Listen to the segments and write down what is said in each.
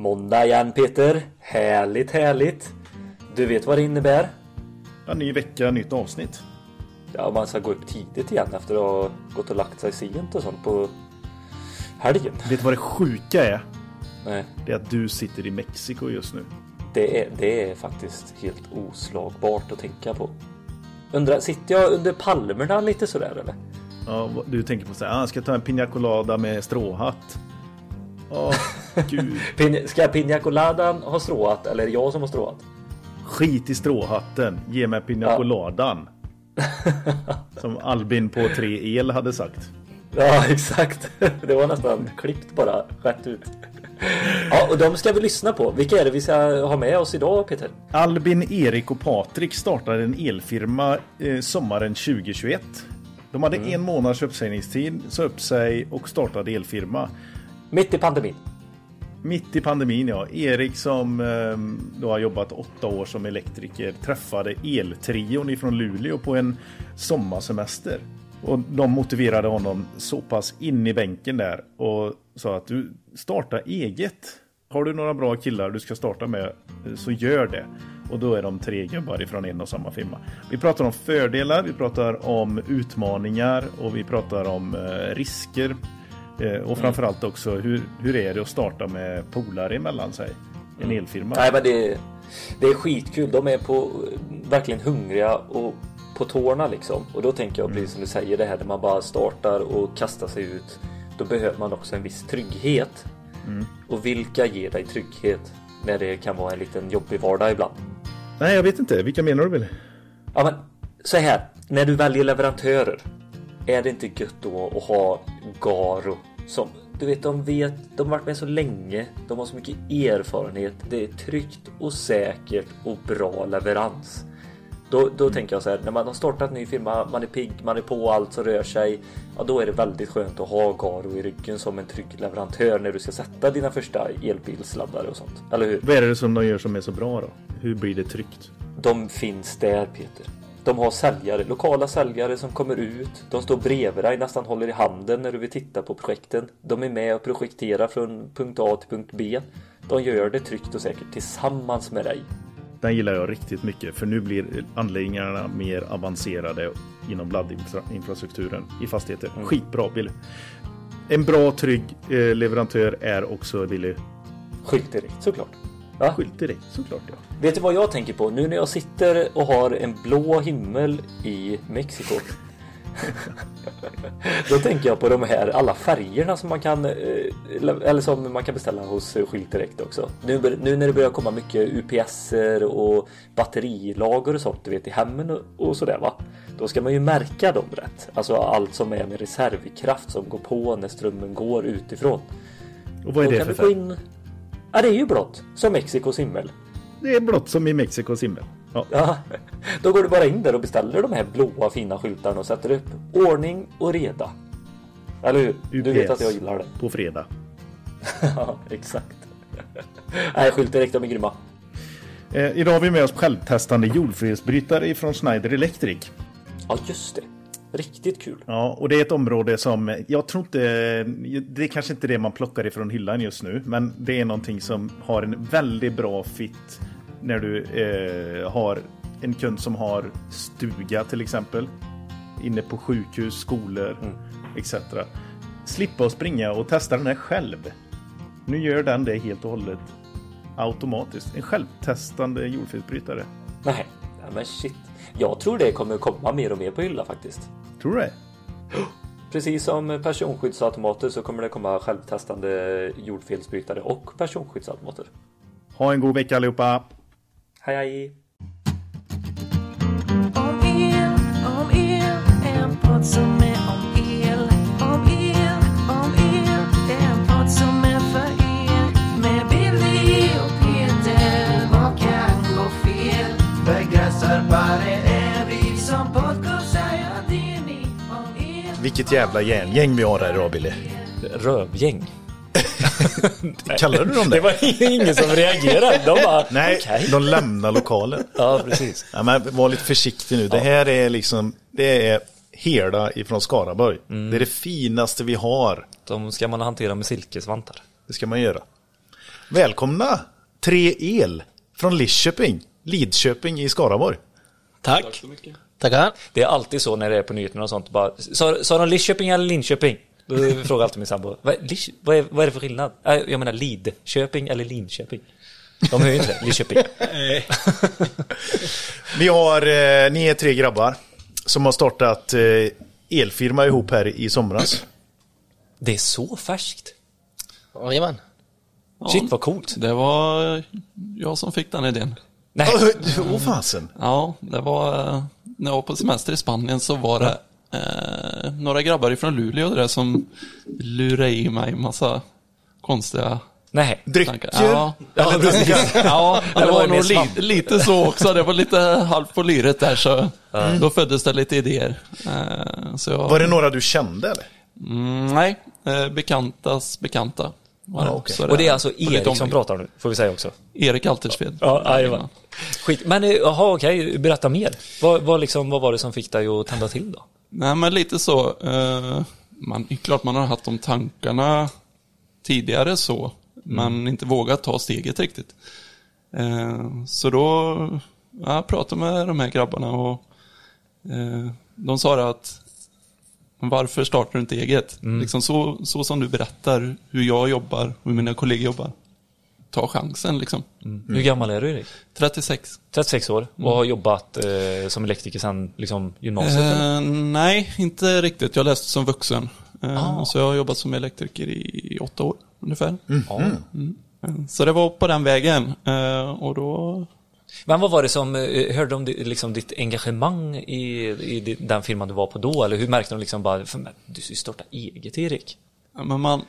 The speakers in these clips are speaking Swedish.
Måndag igen Peter. Härligt, härligt. Du vet vad det innebär? Ja, ny vecka, nytt avsnitt. Ja, man ska gå upp tidigt igen efter att ha gått och lagt sig sent och sånt på helgen. Vet du vad det sjuka är? Nej, Det är att du sitter i Mexiko just nu. det är, det är faktiskt helt oslagbart att tänka på. Undrar, sitter jag under palmerna lite sådär eller? Ja, du tänker på så här, ah, ska jag ta en pina colada med stråhatt? Åh, gud. Pin, ska Pina Coladan ha stråat eller är det jag som har stråat? Skit i stråhatten, ge mig pina Ja. coladan. Som Albin på 3 el hade sagt. Ja, exakt. Det var nästan klippt bara rätt ut. Ja, och de ska vi lyssna på. Vilka är det vi ska ha med oss idag, Peter? Albin, Erik och Patrik startade en elfirma eh, sommaren 2021. De hade en månads uppsägningstid, sa upp sig och startade elfirma. Mitt i pandemin. Mitt i pandemin ja. Erik som eh, då har jobbat åtta år som elektriker träffade eltrion ifrån Luleå på en sommarsemester. Och de motiverade honom så pass in i bänken där och sa att du starta eget. Har du några bra killar du ska starta med så gör det. Och då är de tre gubbar ifrån en och samma firma. Vi pratar om fördelar, vi pratar om utmaningar och vi pratar om eh, risker. Eh, och framförallt också hur, hur är det att starta med polare emellan sig? En elfirma. Nej, men det, det är skitkul. De är på verkligen hungriga och på tårna liksom. Och då tänker jag precis som du säger det här när man bara startar och kastar sig ut. Då behöver man också en viss trygghet. Och vilka ger dig trygghet när det kan vara en liten jobbig vardag ibland? Nej, jag vet inte. Vilka menar du väl? Ja men så här, när du väljer leverantörer. Är det inte gött då att ha Garo som du vet, de vet, de har varit med så länge. De har så mycket erfarenhet. Det är tryggt och säkert och bra leverans. Då, då tänker jag så här, när man har startat en ny firma, man är pigg, man är på allt som rör sig. Ja, då är det väldigt skönt att ha Garo i ryggen som en trygg leverantör när du ska sätta dina första elbilsladdare och sånt. Eller hur? Vad är det som de gör som är så bra då? Hur blir det tryggt? De finns där Peter. De har säljare, lokala säljare som kommer ut. De står bredvid dig, nästan håller i handen när du vill titta på projekten. De är med och projekterar från punkt A till punkt B. De gör det tryggt och säkert tillsammans med dig. Den gillar jag riktigt mycket för nu blir anläggningarna mer avancerade inom laddinfrastrukturen i fastigheter. Skitbra Billy. En bra trygg eh, leverantör är också Billy Skylt direkt såklart. Va? Skylt direkt såklart ja. Vet du vad jag tänker på? Nu när jag sitter och har en blå himmel i Mexiko. Då tänker jag på de här alla färgerna som man kan eh, eller som man kan beställa hos Skylt Direkt också. Nu, nu när det börjar komma mycket UPSer och batterilager och sånt du vet i hemmen och, och sådär va. Då ska man ju märka dem rätt. Alltså allt som är med reservkraft som går på när strömmen går utifrån. Och vad är Då det för färg? in... Ja det är ju blått. Som Mexikos himmel. Det är blått som i Mexikos himmel. Ja. Ja, då går du bara in där och beställer de här blåa fina skyltarna och sätter upp ordning och reda. Eller hur? Du vet att jag gillar det. På fredag. Ja, exakt. Nej, Skylt direkt, de är grymma. Eh, idag har vi med oss självtestande jordfelsbrytare ifrån Schneider Electric. Ja, just det. Riktigt kul. Ja, och det är ett område som jag tror inte, det är kanske inte det man plockar ifrån hyllan just nu, men det är någonting som har en väldigt bra fit när du eh, har en kund som har stuga till exempel, inne på sjukhus, skolor etc. Slippa att springa och testa den här själv. Nu gör den det helt och hållet automatiskt. En självtestande jordfelsbrytare. Nej, nej, men shit. Jag tror det kommer komma mer och mer på hylla faktiskt. Tror du det? Precis som personskyddsautomater så kommer det komma självtestande jordfelsbrytare och personskyddsautomater. Ha en god vecka allihopa! Hej hej! Vilket jävla järngäng vi har här idag Billy. Rövgäng. Kallar du dem Det det? var ingen som reagerade. De bara, Nej, okej. de lämnar lokalen. Ja, precis. Ja, men var lite försiktig nu. Det här är liksom, det är hela ifrån Skaraborg. Det är det finaste vi har. De ska man hantera med silkesvantar. Det ska man göra. Välkomna! Tre El från Lidköping. Lidköping i Skaraborg. Tack. Tackar. Det är alltid så när det är på nyheterna och sånt. Bara, sa, sa de Lidköping eller Linköping? Då frågar alltid min sambo. Vad, vad, är, vad är det för skillnad? Jag menar Lidköping eller Linköping. De hör ju inte det. Lidköping. Vi har, eh, ni är tre grabbar som har startat eh, elfirma ihop här i somras. Det är så färskt. Jajamän. Shit vad coolt. Det var jag som fick den idén. Nej, Åh oh, fasen. Ja, det var eh, när jag var på semester i Spanien så var det eh, några grabbar ifrån Luleå där som lurade i mig massa konstiga nej. Drycker? tankar. Ja, Ja, precis. ja det det var nog li, lite så också. Det var lite halvt på lyret där så då föddes det lite idéer. Eh, så jag, Var det några du kände eller? mm, nej, eh, bekantas bekanta. Ja, okej. Så Och det är alltså Erik som omväg. pratar nu, får vi säga också. Erik Altersved. Ja, jajamän. Skit. Men eh, jaha, okej, berätta mer. Vad, vad, liksom, vad var det som fick dig att tända till då? Nej, men lite så. Eh, man, det är klart man har haft de tankarna tidigare så, men inte vågat ta steget riktigt. Eh, så då ja, jag pratade med de här grabbarna och eh, de sa det att varför startar du inte eget? Liksom så, så som du berättar hur jag jobbar och hur mina kollegor jobbar. Ta chansen liksom. Hur gammal är du Erik? 36. 36 år och har jobbat eh, som elektriker sedan liksom, gymnasiet? Eh, nej, inte riktigt. Jag läste som vuxen. Eh, Ah. Så jag har jobbat som elektriker i åtta år ungefär. Ja. Eh, Så det var på den vägen. Eh, Och då... Men vad var det som, eh, hörde de liksom ditt engagemang i, i den firman du var på då? Eller hur märkte de liksom bara, "Fan, men du ska ju starta eget Erik? ja, Men man,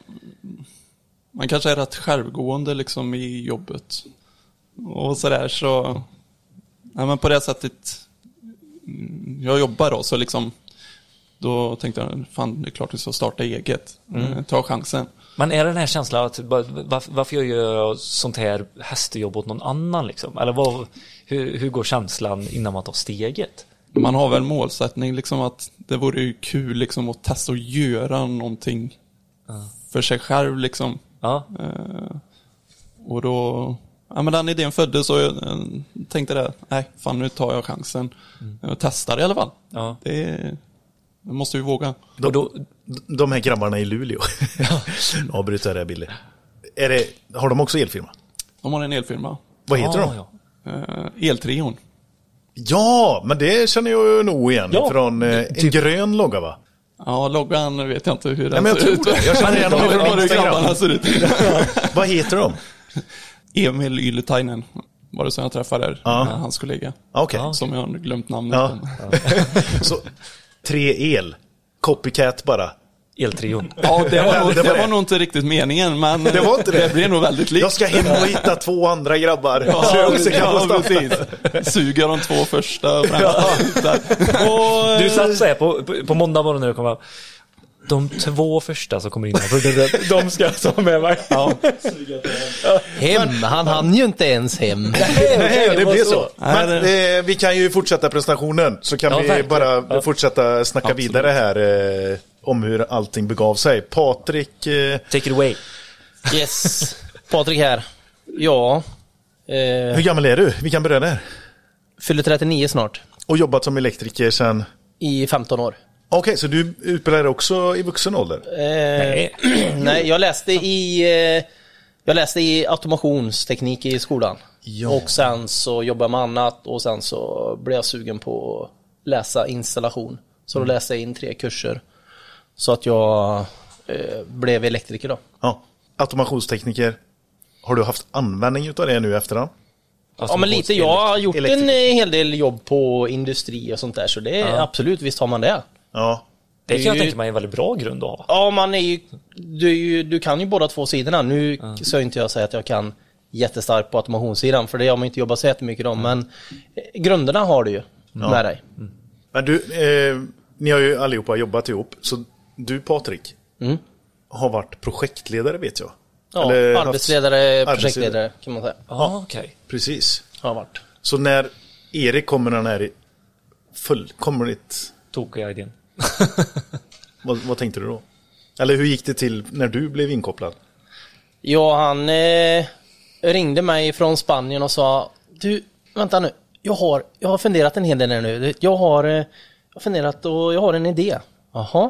man kanske är rätt självgående liksom i jobbet. Och sådär så... Ja, men på det sättet mm, jag jobbar då så liksom då tänkte jag, fan det är klart vi ska starta eget. Eh, Ta chansen. Men är det den här känslan att bara, varför, gör jag sånt här hästjobb åt någon annan liksom? Eller vad, hur, hur går känslan innan man tar steget? Man har väl målsättning liksom att det vore ju kul liksom att testa att göra någonting för sig själv liksom. Ja, Eh, och då, ja men den idén föddes och jag eh, tänkte det, nej fan nu tar jag chansen. Och testar i alla fall. ja. Det, det måste vi våga. Då, De här grabbarna i Luleå. Avbryter det här Billy. Är det, har de också elfirma? De har en elfirma. Vad heter ja, de? ja. Eh, Eltrion. Ja, men det känner jag ju nog igen Ja, från eh, en grön logga va? Ja, loggan vet jag inte hur Nej, den men jag ser tror ut. det. Jag känner igen dem från Instagram. grabbarna ser ut. Vad heter de? Emil Yletainen var det som jag träffade där, Ja. med hans kollega. Okej. Som jag har glömt namnet Ja. på. Så, tre el. Copycat bara. Eltrion. Ja, det var, nog, det det var var, det. nog inte riktigt meningen, men Det var inte det. det blir nog väldigt likt. Jag ska hem och hitta två andra grabbar. Ja, så jag också kan ja, precis. Suger de två första främsta. Och, Du satt såhär på, på, på måndag morgon när du kom fram. De två första som kommer in här, de ska jag ta med mig. ja, Hem, han hann ju inte ens hem. Nej, det blir så. Men eh, vi kan ju fortsätta presentationen så kan Ja, vi verkligen. bara Ja. fortsätta snacka Absolut. vidare här eh, om hur allting begav sig. Patrik, eh, Take it away. Yes, Patrik här. Ja, eh, hur gammal är du? Vi kan börja där. fyller 39 snart. Och jobbat som elektriker sedan... I 15 år. Okej, så du utbildar dig också i vuxen ålder? Eh, Nej. nej, jag läste i eh, Jag läste i automationsteknik i skolan. Ja. Och sen så jobbade jag med annat och sen så blev jag sugen på att läsa installation. Så då läste jag in tre kurser. Så att jag eh, blev elektriker då. Ja. Automationstekniker. Har du haft användning av det nu efterhand? Ja men lite, jag har gjort Elektriker. en hel del jobb på industri och sånt där så det är absolut, visst har man det. Ja. Det kan jag ju- tänka mig är en väldigt bra grund att ha. Ja, man är ju, du, är ju, du kan ju båda två sidorna. Nu ska inte jag säga att jag kan jättestarkt på automationssidan, för det har man inte jobbat så jättemycket om, men eh, grunderna har du ju med dig. Men du, eh, ni har ju allihopa jobbat ihop. Så du Patrik, Mm. har varit projektledare vet jag. Ja, Eller haft- arbetsledare, projektledare kan man säga. Ja, okej. Precis. Har varit. Så när Erik kommer den här i fullkomligt... Tokiga idén. Vad, vad tänkte du då? Eller hur gick det till när du blev inkopplad? Ja, han, eh, ringde mig från Spanien och sa Du, vänta nu. Jag har, jag har funderat en hel del nu. Jag har, eh, jag har funderat och jag har en idé. Jaha.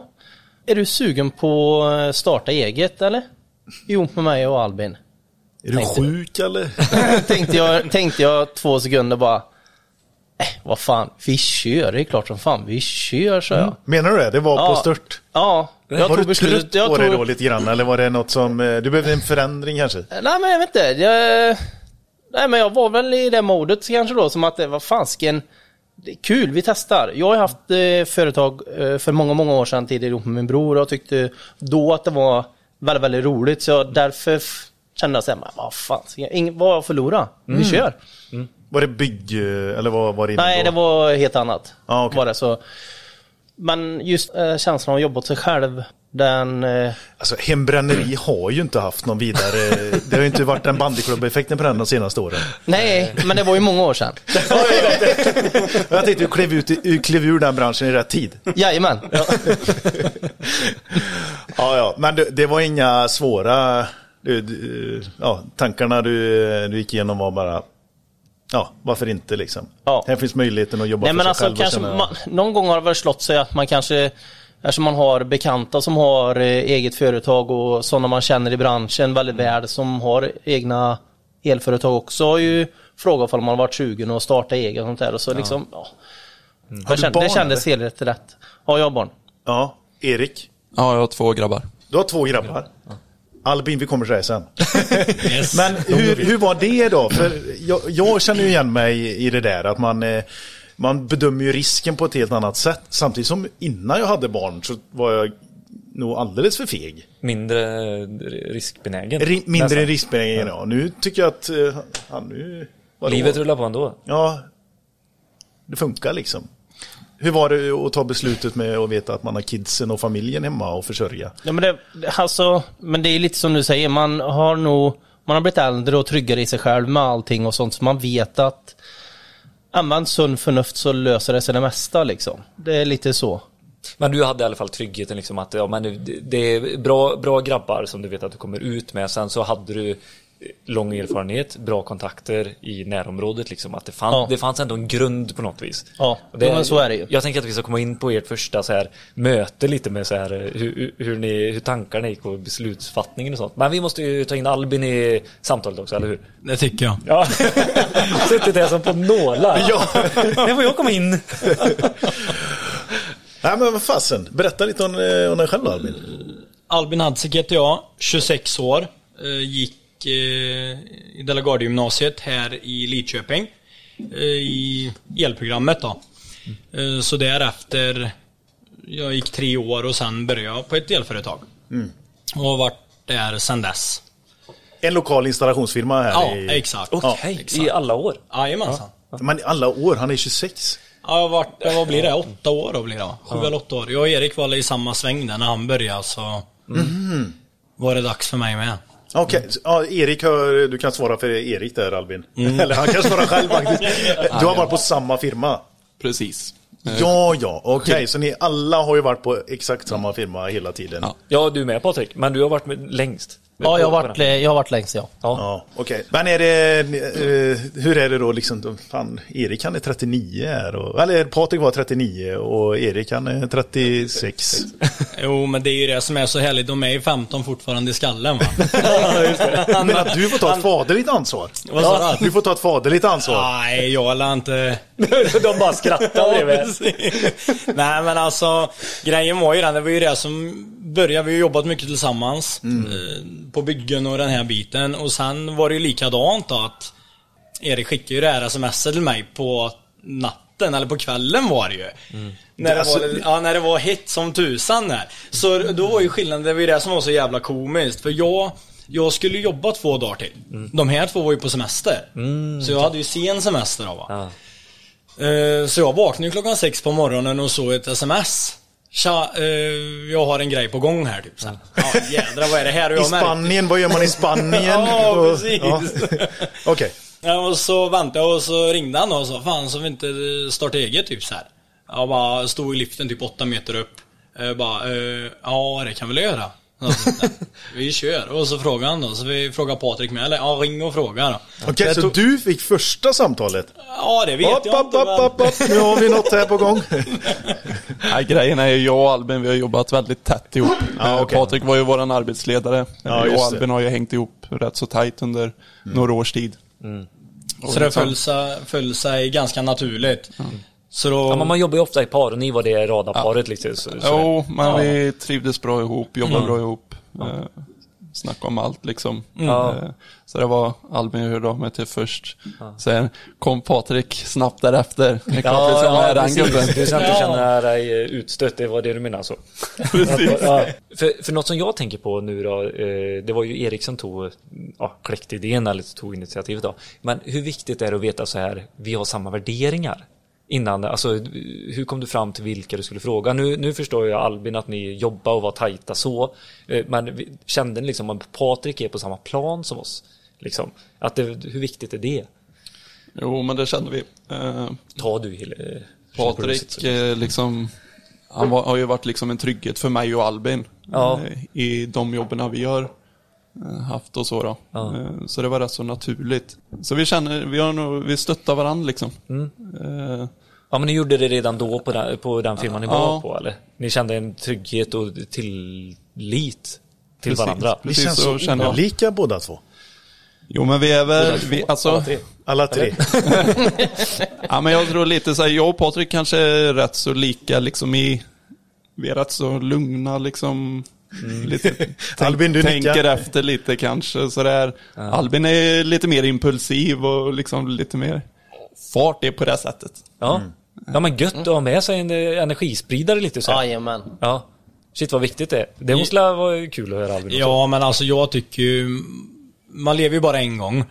Är du sugen på att starta eget eller? Ihop med mig och Albin. Är du Tänkte- sjuk eller? tänkte, jag, tänkte jag två sekunder bara. Eh, vad fan, vi kör. Det är klart som fan vi kör, sa jag. Menar du det? Det var på Ja. stört? Ja, jag var du beslut. trött Jag på det tog- då lite grann? Eller var det något som... eh, Du behövde en förändring kanske? Nej men jag vet inte. Jag, nej men jag var väl i det modet kanske då som att det var fansken. Det är kul, vi testar. Jag har haft eh, företag eh, för många, många år sedan tidigare ihop med min bror och jag tyckte då att det var väldigt, väldigt roligt. Så jag, därför kände jag såhär, men vad fan, vad har jag förlorat? Vi kör. Var det bygg... Eller vad var det Nej, då? det var helt annat. Ja, okej. var det, så. Men just eh, känslan av att jobba åt sig själv, den... Eh, Alltså hembränneri har ju inte haft någon vidare... Det har ju inte varit den bandyklubb-effekten på den de senaste åren. nej, men det var ju många år sedan. Jag tänkte du klev, ut, i- klev ur den branschen i rätt tid. Jajamän. Ja. Ja, ja. Men det, det var inga svåra... Du, du, ja, tankarna du, du gick igenom var bara... Ja, varför inte liksom? Ja. Här finns möjligheten att jobba Nej för men sig alltså själv kanske känna- man, någon gång har det väl slått sig att man kanske Eftersom man har bekanta som har eh, eget företag och sådana man känner i branschen väldigt väl som har egna elföretag också har ju frågat om man har varit sugen att starta eget och sånt där och så liksom ja. Har Jag du kände, barn, det kändes helt rätt. Ja, jag har barn. Ja, Erik. Ja, jag har två grabbar. Du har två grabbar. Albin, vi kommer till dig sen. Men hur, hur var det då? För jag, jag känner ju igen mig i det där att man, eh, man bedömer ju risken på ett helt annat sätt. Samtidigt som innan jag hade barn så var jag nog alldeles för feg. Mindre riskbenägen. Ri, mindre nästan. riskbenägen, ja. Nu tycker jag att... eh, Ja, nu, vadå? Livet rullar på ändå. Ja, det funkar liksom. Hur var det att ta beslutet med att veta att man har kidsen och familjen hemma och försörja? Ja, men, det, alltså, men det är lite som du säger, man har nog man har blivit äldre och tryggare i sig själv med allting och sånt så man vet att använd sunt förnuft så löser det sig det mesta liksom. Det är lite så. Men du hade i alla fall tryggheten liksom att ja, men det- det är bra, bra grabbar som du vet att du kommer ut med. Sen så hade du lång erfarenhet, bra kontakter i närområdet liksom. Att det, fann, Ja. det fanns ändå en grund på något vis. Ja, Och det, men så är det ju. Jag tänker att vi ska komma in på ert första så här, möte lite med så här, hur, hur- hur, ni, hur tankarna gick och beslutsfattningen och sånt. Men vi måste ju ta in Albin i samtalet också, eller hur? Det tycker jag. Ja, suttit där som på nålar. Ja. När får jag komma in? Nej men vad fasen, berätta lite om, eh, om dig själv då Albin. Albin Hadzek heter jag, 26 år. Eh, Gick eh, i Delagarde-gymnasiet här i Lidköping. eh, I elprogrammet då. Eh, Så därefter, jag gick tre år och sen började jag på ett elföretag. Och har varit där sedan dess. En lokal installationsfirma här Ja, i... exakt. Okej, exakt. i alla år. Jajamensan. Men alla år, han är 26. Ja, jag varit, ja, vad blir det? Åtta år då blir det? Sju eller åtta år. Jag och Erik var i samma sväng där när han började så var det dags för mig med. Okej, ja, Erik, hör, du kan svara för Erik där Albin. Eller han kan svara själv faktiskt. Du har varit på samma firma. Precis. Eh, Ja, ja, okej. Så ni alla har ju varit på exakt samma firma hela tiden. Ja. Ja, du med Patrik, men du har varit med längst. Ja, jag har varit, eh, jag har varit längst ja. Ja, okej. Men är det, eh, hur är det då liksom, fan, Erik han är 39 här och, eller Patrik var 39 och Erik han är 36. Jo, men det är ju det som är så härligt. De är ju 15 fortfarande i skallen va? Men att du får ta ett faderligt ansvar. Vad sa du? Du får ta ett faderligt ansvar. Nej, jag lär inte... De bara skrattar bredvid. Nej men alltså, grejen var ju den, det var ju det som började, vi har jobbat mycket tillsammans eh, på byggen och den här biten och sen var det ju likadant då att Erik skickade ju det här smset till mig på natten, eller på kvällen var det ju. När, det Alltså- var, ja, när det var hett som tusan där. Så då var ju skillnaden, det var ju det som var så jävla komiskt. För jag, jag skulle jobba två dagar till. De här två var ju på semester. Så jag hade ju sen semester då va. Ja. Eh, Så jag vaknade klockan sex på morgonen och såg ett sms. Tja, eh, jag har en grej på gång här typ så. Ja jädrar vad är det här? I Spanien, vad gör man i Spanien? Ja, Och- precis. ja. Okej. Ja, och så väntade jag och så ringde han och sa fan så vi inte starta eget typ så här. Jag bara stod i liften typ åtta meter upp. Jag bara, eh, ja det kan väl jag göra. Alltså, vi kör. Och så frågar han då. Så vi frågar Patrik med. Eller ja, ring och fråga då. Okej, så tog- du fick första samtalet? Ja, det vet Hopp, jag hopp, inte. hopp, men- hopp. Nu har vi något här på gång. Nej, grejen är ju jag och Albin, vi har jobbat väldigt tätt ihop. Ja, Eh, okej. Patrik var ju våran arbetsledare. Ja, jag och. Albin har ju hängt ihop rätt så tajt under några års tid. Och Så det föll sig, föll sig ganska naturligt. Så då... Ja, men man jobbar ju ofta i par och ni var det radarparet liksom. Så, så Jo, men Ja. vi trivdes bra ihop, jobbade bra ihop. Eh, snacka om allt liksom. Ja. Eh, så det var Albin jag hörde av mig till först. Sen kom Patrik snabbt därefter. Det är klart vi ska med den precis. gubben. Du ska inte Ja. känna dig eh, utstött, det var det du menade så. Precis. Ja. För, för något som jag tänker på nu då, eh, det var ju Erik som tog, ja, kläckte idén eller tog initiativet då. Men hur viktigt är det att veta så här, vi har samma värderingar? Innan, alltså hur kom du fram till vilka du skulle fråga? Nu, nu förstår jag Albin att ni jobbar och var tajta så. eh, Men kände ni liksom att Patrik är på samma plan som oss? Liksom, att det, hur viktigt är det? Jo, men det kände vi. Eh, Ta du Hille- Patrik, eh, liksom, han var, har ju varit liksom en trygghet för mig och Albin. Ja. eh, I de jobben vi eh, haft och så då. Ja. Eh, Så det var rätt så naturligt. Så vi känner, vi har nog, vi stöttar varandra liksom. Mm. Eh, Ja men ni gjorde det redan då på den, på den firman ni var Ja. på eller? Ni kände en trygghet och tillit till Precis. varandra? Precis känns så så känner jag. olika båda två. Jo men vi är väl, vi, Alla alltså, tre? Alla tre. ja men jag tror lite så här, jag och Patrik kanske är rätt så lika liksom i, vi är rätt så lugna liksom. Lite, tänk, Albin, du tänker nickar. efter lite kanske sådär. Albin är lite mer impulsiv och liksom lite mer fart är på det sättet. Ja. Ja men gött att ha med sig en eh, energispridare lite så. Jajamän. Ja. Shit vad viktigt det är. Det måste vara kul att höra Albin också. Ja, men alltså jag tycker ju... Man lever ju bara en gång.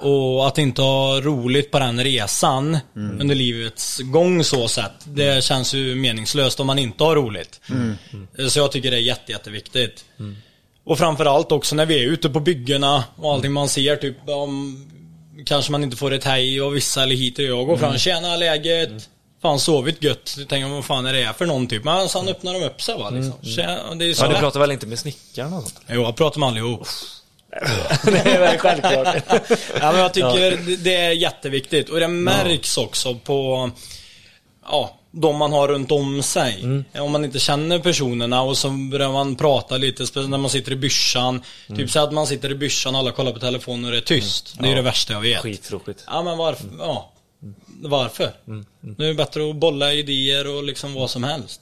Och att inte ha roligt på den resan under livets gång så sett. Det känns ju meningslöst om man inte har roligt. Så jag tycker det är jätte, jätteviktigt. Och framförallt också när vi är ute på byggena och allting man ser typ om Kanske man inte får ett hej och vissa eller hit och jag går fram, tjena läget Fan sovit gött, du tänker vad fan är det här för någon typ? Men sen öppnar de upp sig va liksom. Tjena, det är så Ja, du pratar väl inte med snickaren och sånt? Jo, jag pratar med allihop. det är väl självklart. Ja, men jag tycker det- det är jätteviktigt. Och det märks också på ja, de man har runt om sig. Om man inte känner personerna och så börjar man prata lite, speciellt när man sitter i byrsan. Typ så att man sitter i byrsan och alla kollar på telefonen och det är tyst. Det är ju det värsta jag vet. Skittråkigt. Ja, men varför? Ja. Varför? Det är bättre att bolla idéer och liksom vad som helst.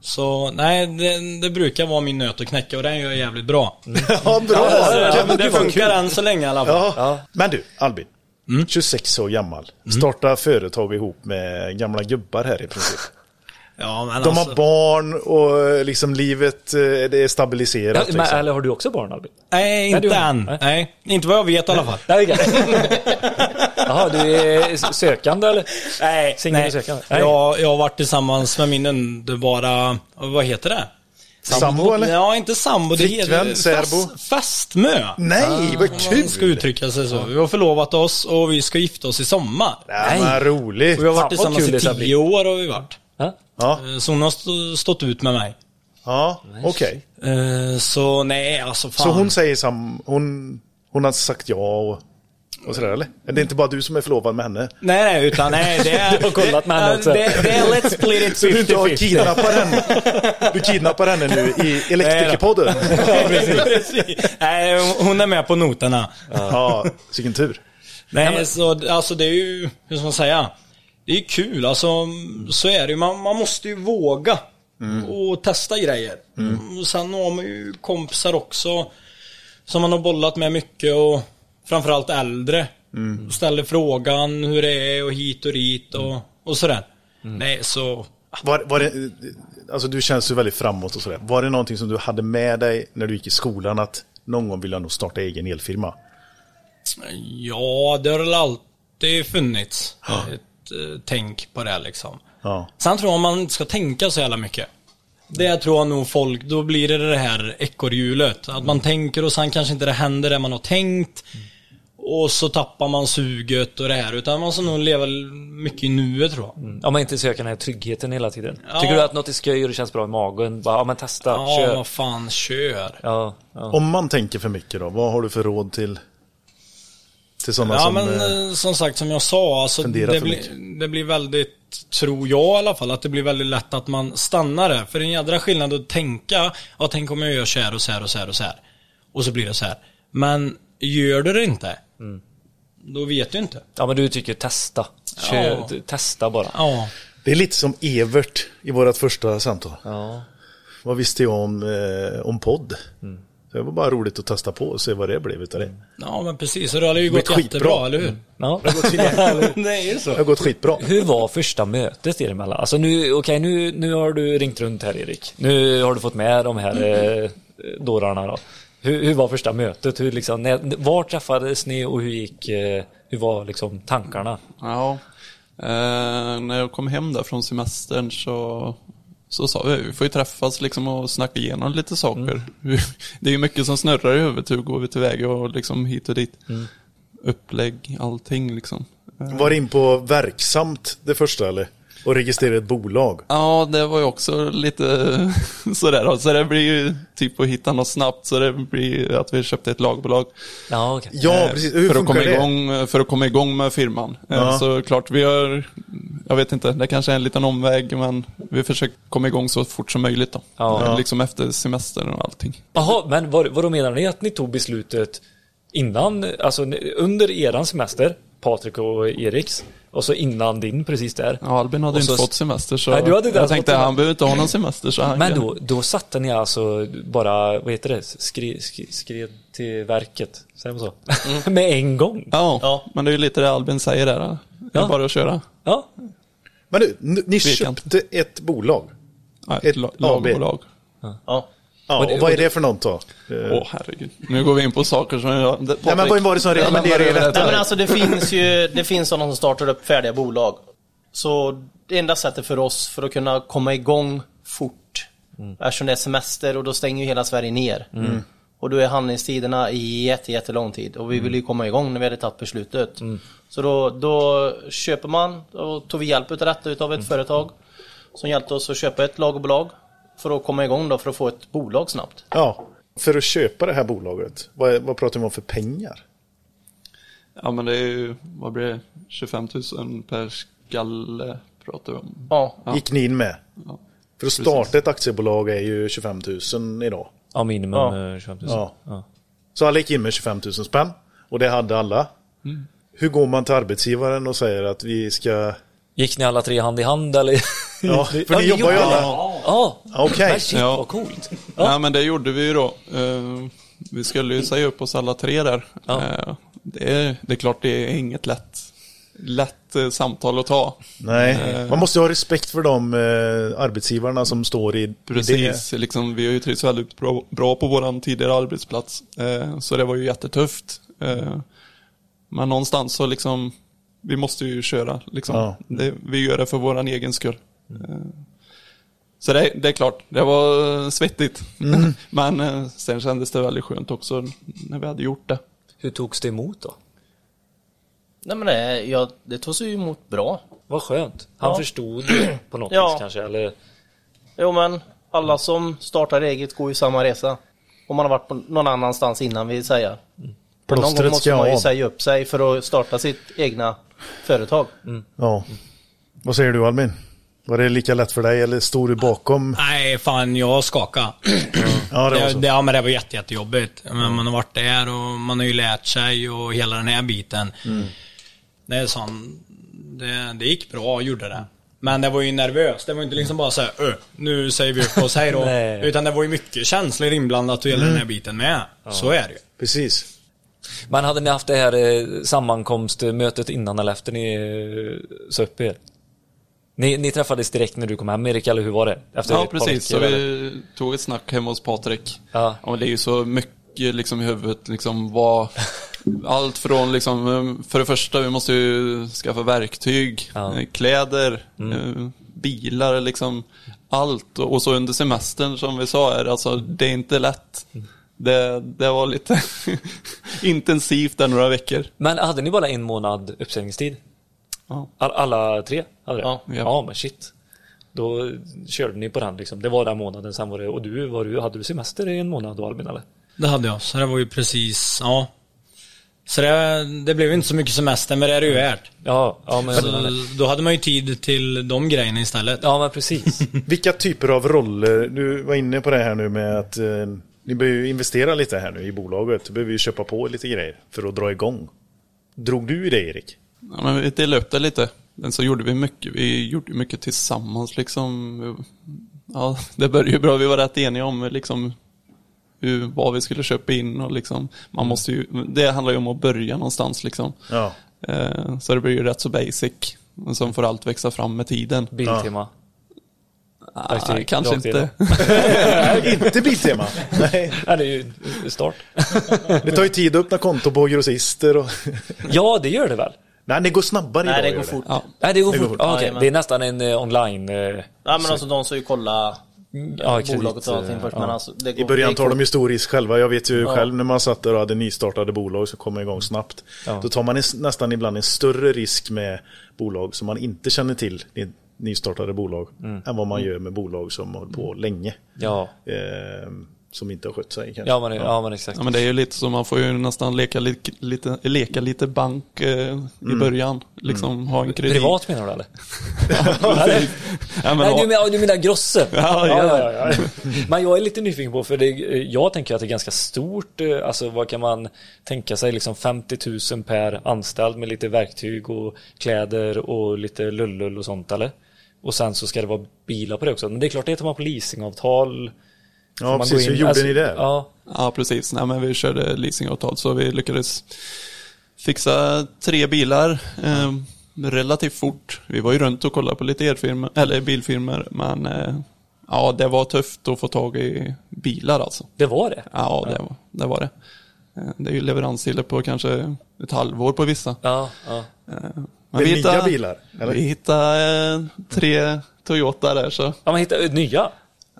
Så nej, det, det brukar vara min nöt att knäcka och den gör jag jävligt bra. Ja, bra! Ja, det vad funkar kul. än så länge i alla fall. Ja. Men du, Albin. 26 år gammal. Starta företag ihop med gamla gubbar här i princip. Ja, men De alltså, har barn och liksom livet eh, det är stabiliserat. Ja, men, liksom. eller har du också barn Albin? Nej, inte än. nej. Nej. inte vad jag vet i alla fall. Jaha, du är sökande eller? Nej, Singel nej. sökande? Nej. Jag, jag har varit tillsammans med min underbara, vad heter det? Sambo eller? Ja, inte sambo. Det Flickvän, heter särbo? fästmö. Nej, vad Om man ska kul! uttrycka sig så. Vi har förlovat oss och vi ska gifta oss i sommar. Nej, vad roligt. Och vi har Fan, varit vad tillsammans kul i det tio år har vi varit. Ja. Eh, Så hon har stå- stått ut med mig. ja okej. Eh, Så nej, alltså fan. Så hon säger sam... Hon, hon har sagt ja och, och sådär eller? Det är inte bara du som är förlovad med henne? Nej, nej, utan nej, det är... Du har kollat med henne också. Det, det är let's split it Så du inte har 50-50. kidnappar henne? Du kidnappar henne nu i Elektrikerpodden? Precis. Nej, hon är med på noterna. Ja, vilken tur. Nej, så alltså det är ju, hur ska man säga? Det är kul, alltså så är det ju. Man, man måste ju våga och testa grejer. Och sen har man ju kompisar också som man har bollat med mycket och framförallt äldre. Ställer frågan hur det är och hit och dit och, och sådär. Nej, så Var, var det, alltså du känns ju väldigt framåt och sådär. Var det någonting som du hade med dig när du gick i skolan att någon gång vill jag nog starta egen elfirma? Ja, det har väl alltid funnits ett eh, tänk på det liksom. Ja. Sen tror jag man inte ska tänka så jävla mycket. Det tror jag nog folk, då blir det det här ekorrhjulet. Att man tänker och sen kanske inte det händer det man har tänkt. och så tappar man suget och det här. Utan man måste nog leva mycket i nuet tror jag. Om man inte söker den här tryggheten hela tiden. Ja. Tycker du att något är skoj och det känns bra i magen? Bara, ja men testa, Ja, kör. vad fan, kör. Ja, ja. Om man tänker för mycket då, vad har du för råd till, till sådana Ja som... men eh, eh, som sagt som jag sa, alltså, det, blir, det blir väldigt, tror jag i alla fall, att det blir väldigt lätt att man stannar där. För det är en jädra skillnad att tänka, ja tänk om jag gör så här och så här och så här och så här. Och så blir det så här. Men gör du det inte, Mm. då vet du inte. ja men du tycker testa. Kör, Ja. Testa bara. Ja. Det är lite som Evert i vårt första samtal. Ja. Vad visste jag om, eh, om podd? Mm. Så det var bara roligt att testa på och se vad det blev utav det. Ja men precis, och det hade ju Det gått skitbra. jättebra, eller hur? Ja. det är ju så. Det har gått skitbra. Hur var första mötet er emellan? Alltså nu, okej nu, nu har du ringt runt här Erik. Nu har du fått med de här eh, dårarna då. Hur, hur var första mötet? Hur liksom, när, var träffades ni och hur gick, eh, hur var liksom tankarna? Ja, eh, när jag kom hem där från semestern så, så sa vi, vi får ju träffas liksom och snacka igenom lite saker. Det är ju mycket som snurrar i huvudet, hur går vi tillväga och liksom hit och dit. Upplägg, allting liksom. Var in på verksamt det första eller? Och registrera ett bolag. Ja, det var ju också lite sådär. då. Så det blir ju typ att hitta något snabbt. Så det blir att vi köpte ett lagbolag. Ja, okej. Ja, Eh, precis. Hur för, att komma det? igång, för att komma igång med firman. Eh, Ja. Så klart, vi har, jag vet inte, det kanske är en liten omväg, men vi försöker komma igång så fort som möjligt då. Ja. Eh, Liksom efter semestern och allting. Jaha, men vad, vad då menar ni att ni tog beslutet innan, alltså under eran semester, Patrik och Eriks, och så innan din precis där? Ja, Albin hade Och inte så- fått semester så Nej, du hade inte jag tänkte fått han behöver inte ha någon semester så han Men kan- då, då satte ni alltså bara, vad heter det, skri, skri, skred till verket, säger man så? Med en gång? Ja, Ja. men det är ju lite det Albin säger där. Det är Ja. bara att köra. Ja, Men du, ni köpte ett bolag. Ja, Ett ett la- AB. lagbolag. Ja. Ja, Och det- och vad är det för något då? Åh herregud. Nu går vi in på saker som jag... Det, Nej, men vad var det som rekommenderade er Nej men detta? alltså det finns ju, det finns sådana som startar upp färdiga bolag. Så det enda sättet för oss för att kunna komma igång fort, eftersom det är semester och då stänger ju hela Sverige ner. Och då är handlingstiderna i jätte, jättelång tid och vi vill ju komma igång när vi hade tagit beslutet. Så då, då köper man, och tog vi hjälp utav detta utav ett företag som hjälpte oss att köpa ett lagerbolag för att komma igång då för att få ett bolag snabbt. Ja, för att köpa det här bolaget, vad, är- vad pratar vi om för pengar? Ja men det är ju, vad blir det? 25 000 per skalle pratar vi om. Ja, Ja. Gick ni in med? Ja. För att starta ett aktiebolag är ju 25 000 idag. ja minimum Ja. eh, 25 000. Ja. Ja. Så alla gick in med 25 000 spänn. Och det hade alla. Mm. Hur går man till arbetsgivaren och säger att vi ska... Gick ni alla tre hand i hand eller? Ja, för ni jobbar ju alla... Ja, Okej. shit Ja. vad coolt. Nej men det gjorde vi ju då. Eh, vi skulle ju säga upp oss alla tre där. Ja. Eh, det, är, det är klart det är inget lätt, lätt eh, samtal att ta. Nej, man måste ju ha respekt för de eh, arbetsgivarna som står i, i det. Precis, liksom, vi har ju trivts väldigt bra, bra på vår tidigare arbetsplats. Eh, så det var ju jättetufft. Eh, men någonstans så liksom, vi måste ju köra. Liksom. Ja. Det, vi gör det för vår egen skull. Eh, så det, det är klart, det var eh, svettigt. men eh, sen kändes det väldigt skönt också när vi hade gjort det. Hur togs det emot då? nej men det, ja, det togs ju emot bra. Vad skönt. Han Ja. förstod på något Ja. vis kanske, eller? Jo men alla som startar eget går ju samma resa. Om man har varit på någon annanstans innan vill säga. Någon Plåstret gång måste man ju säga upp sig för att starta sitt egna företag. Ja. Vad säger du Albin? Var det lika lätt för dig eller stod du bakom? Nej, fan jag skakade. Ja, det var Det, så. det, ja, men det var jätte, jättejobbigt. Men man har varit där och man har ju lärt sig och hela den här biten. Det är sån, det, det gick bra, gjorde det. Men det var ju nervöst. Det var inte liksom bara såhär, "Ö, nu säger vi upp oss, hej då. Utan det var ju mycket känslor inblandat och hela den här biten med. Så är det ju. Precis. Men hade ni haft det här eh, sammankomstmötet innan eller efter ni eh, sa upp er? Ni, ni träffades direkt när du kom hem Erik, eller hur var det? Efter Ja, precis. Så eller? vi tog ett snack hemma hos Patrik. Ja. Ja, det är ju så mycket liksom i huvudet, liksom vad... Allt från liksom, eh, för det första, vi måste ju skaffa verktyg, Ja. eh, kläder, eh, bilar, liksom allt. Och så under semestern som vi sa, är, alltså, det är inte lätt. det, det var lite intensivt där några veckor. Men hade ni bara en månad uppsägningstid? Ja. All, alla tre hade det? Ja. ja. men shit. Då körde ni på den liksom. Det var den månaden, sen var det, och du, var du, hade du semester i en månad då Albin eller? Det hade jag, så det var ju precis, ja. Så det, det blev inte så mycket semester, men det är det ju värt. Ja, ja men, Så, då hade man ju tid till de grejerna istället. ja men precis. Vilka typer av roller, du var inne på det här nu med att eh, ni behöver ju investera lite här nu i bolaget. Du behöver ju köpa på lite grejer för att dra igång. Drog du i det Erik? Ja, men vi delade upp det lite. Men så gjorde vi mycket. Vi gjorde mycket tillsammans liksom. Ja, det började ju bra. Vi var rätt eniga om liksom hur, vad vi skulle köpa in och liksom. Man måste ju, det handlar ju om att börja någonstans liksom. Ja. Eh, så det blir ju rätt så basic. Men sen får allt växa fram med tiden. Biltema. Ah, kanske inte. Inte Biltema. Nej. Ja, det är ju start. Det tar ju tid att öppna konto på grossister och... Ja, det gör det väl? Nej, det går snabbare Nej, idag. det går fort. Ja. Nej, det går Det går fort. fort. Ah. Jajamän. Det är nästan en eh, online... Eh, Ja men alltså de ska ju kolla ja, bolaget och allting först. ja. Men alltså, det går, I början tar de ju stor risk själva. Jag vet ju Ja. själv när man satt där och hade nystartade bolag som kommer igång snabbt. Ja. Då tar man en, nästan ibland en större risk med bolag som man inte känner till. i Nystartade bolag. Än vad man gör med bolag som har hållit på länge. Ja, Eh, som inte har skött sig kanske. ja, men, ja men exakt. Ja, men det är ju lite så, man får ju nästan leka lite, lite, leka lite bank eh, i början. Liksom ha en kredit. Privat menar du eller? Ja, men, Nej, du menar, du menar Grosse? Ja, ja. Men jag är lite nyfiken på, för det, jag tänker att det är ganska stort, eh, alltså vad kan man tänka sig, liksom 50 000 per anställd med lite verktyg och kläder och lite lullull och sånt eller? Och sen så ska det vara bilar på det också. Men det är klart, det tar man på leasingavtal. Ja, Man precis. Hur gjorde alltså, ni det? Ja, Ja, precis. Nej, men vi körde leasingavtal så vi lyckades fixa tre bilar eh, relativt fort. Vi var ju runt och kollade på lite eller bilfirmor, men eh, ja, det var tufft att få tag i bilar alltså. det var det. Ja, det var det. Var det. Eh, det är ju leveranstider på kanske ett halvår på vissa. Ja, ja. Eh, Med vi nya hittade- bilar? Eller? Vi hittade eh, tre Toyota där så. ja man hittar eh, nya.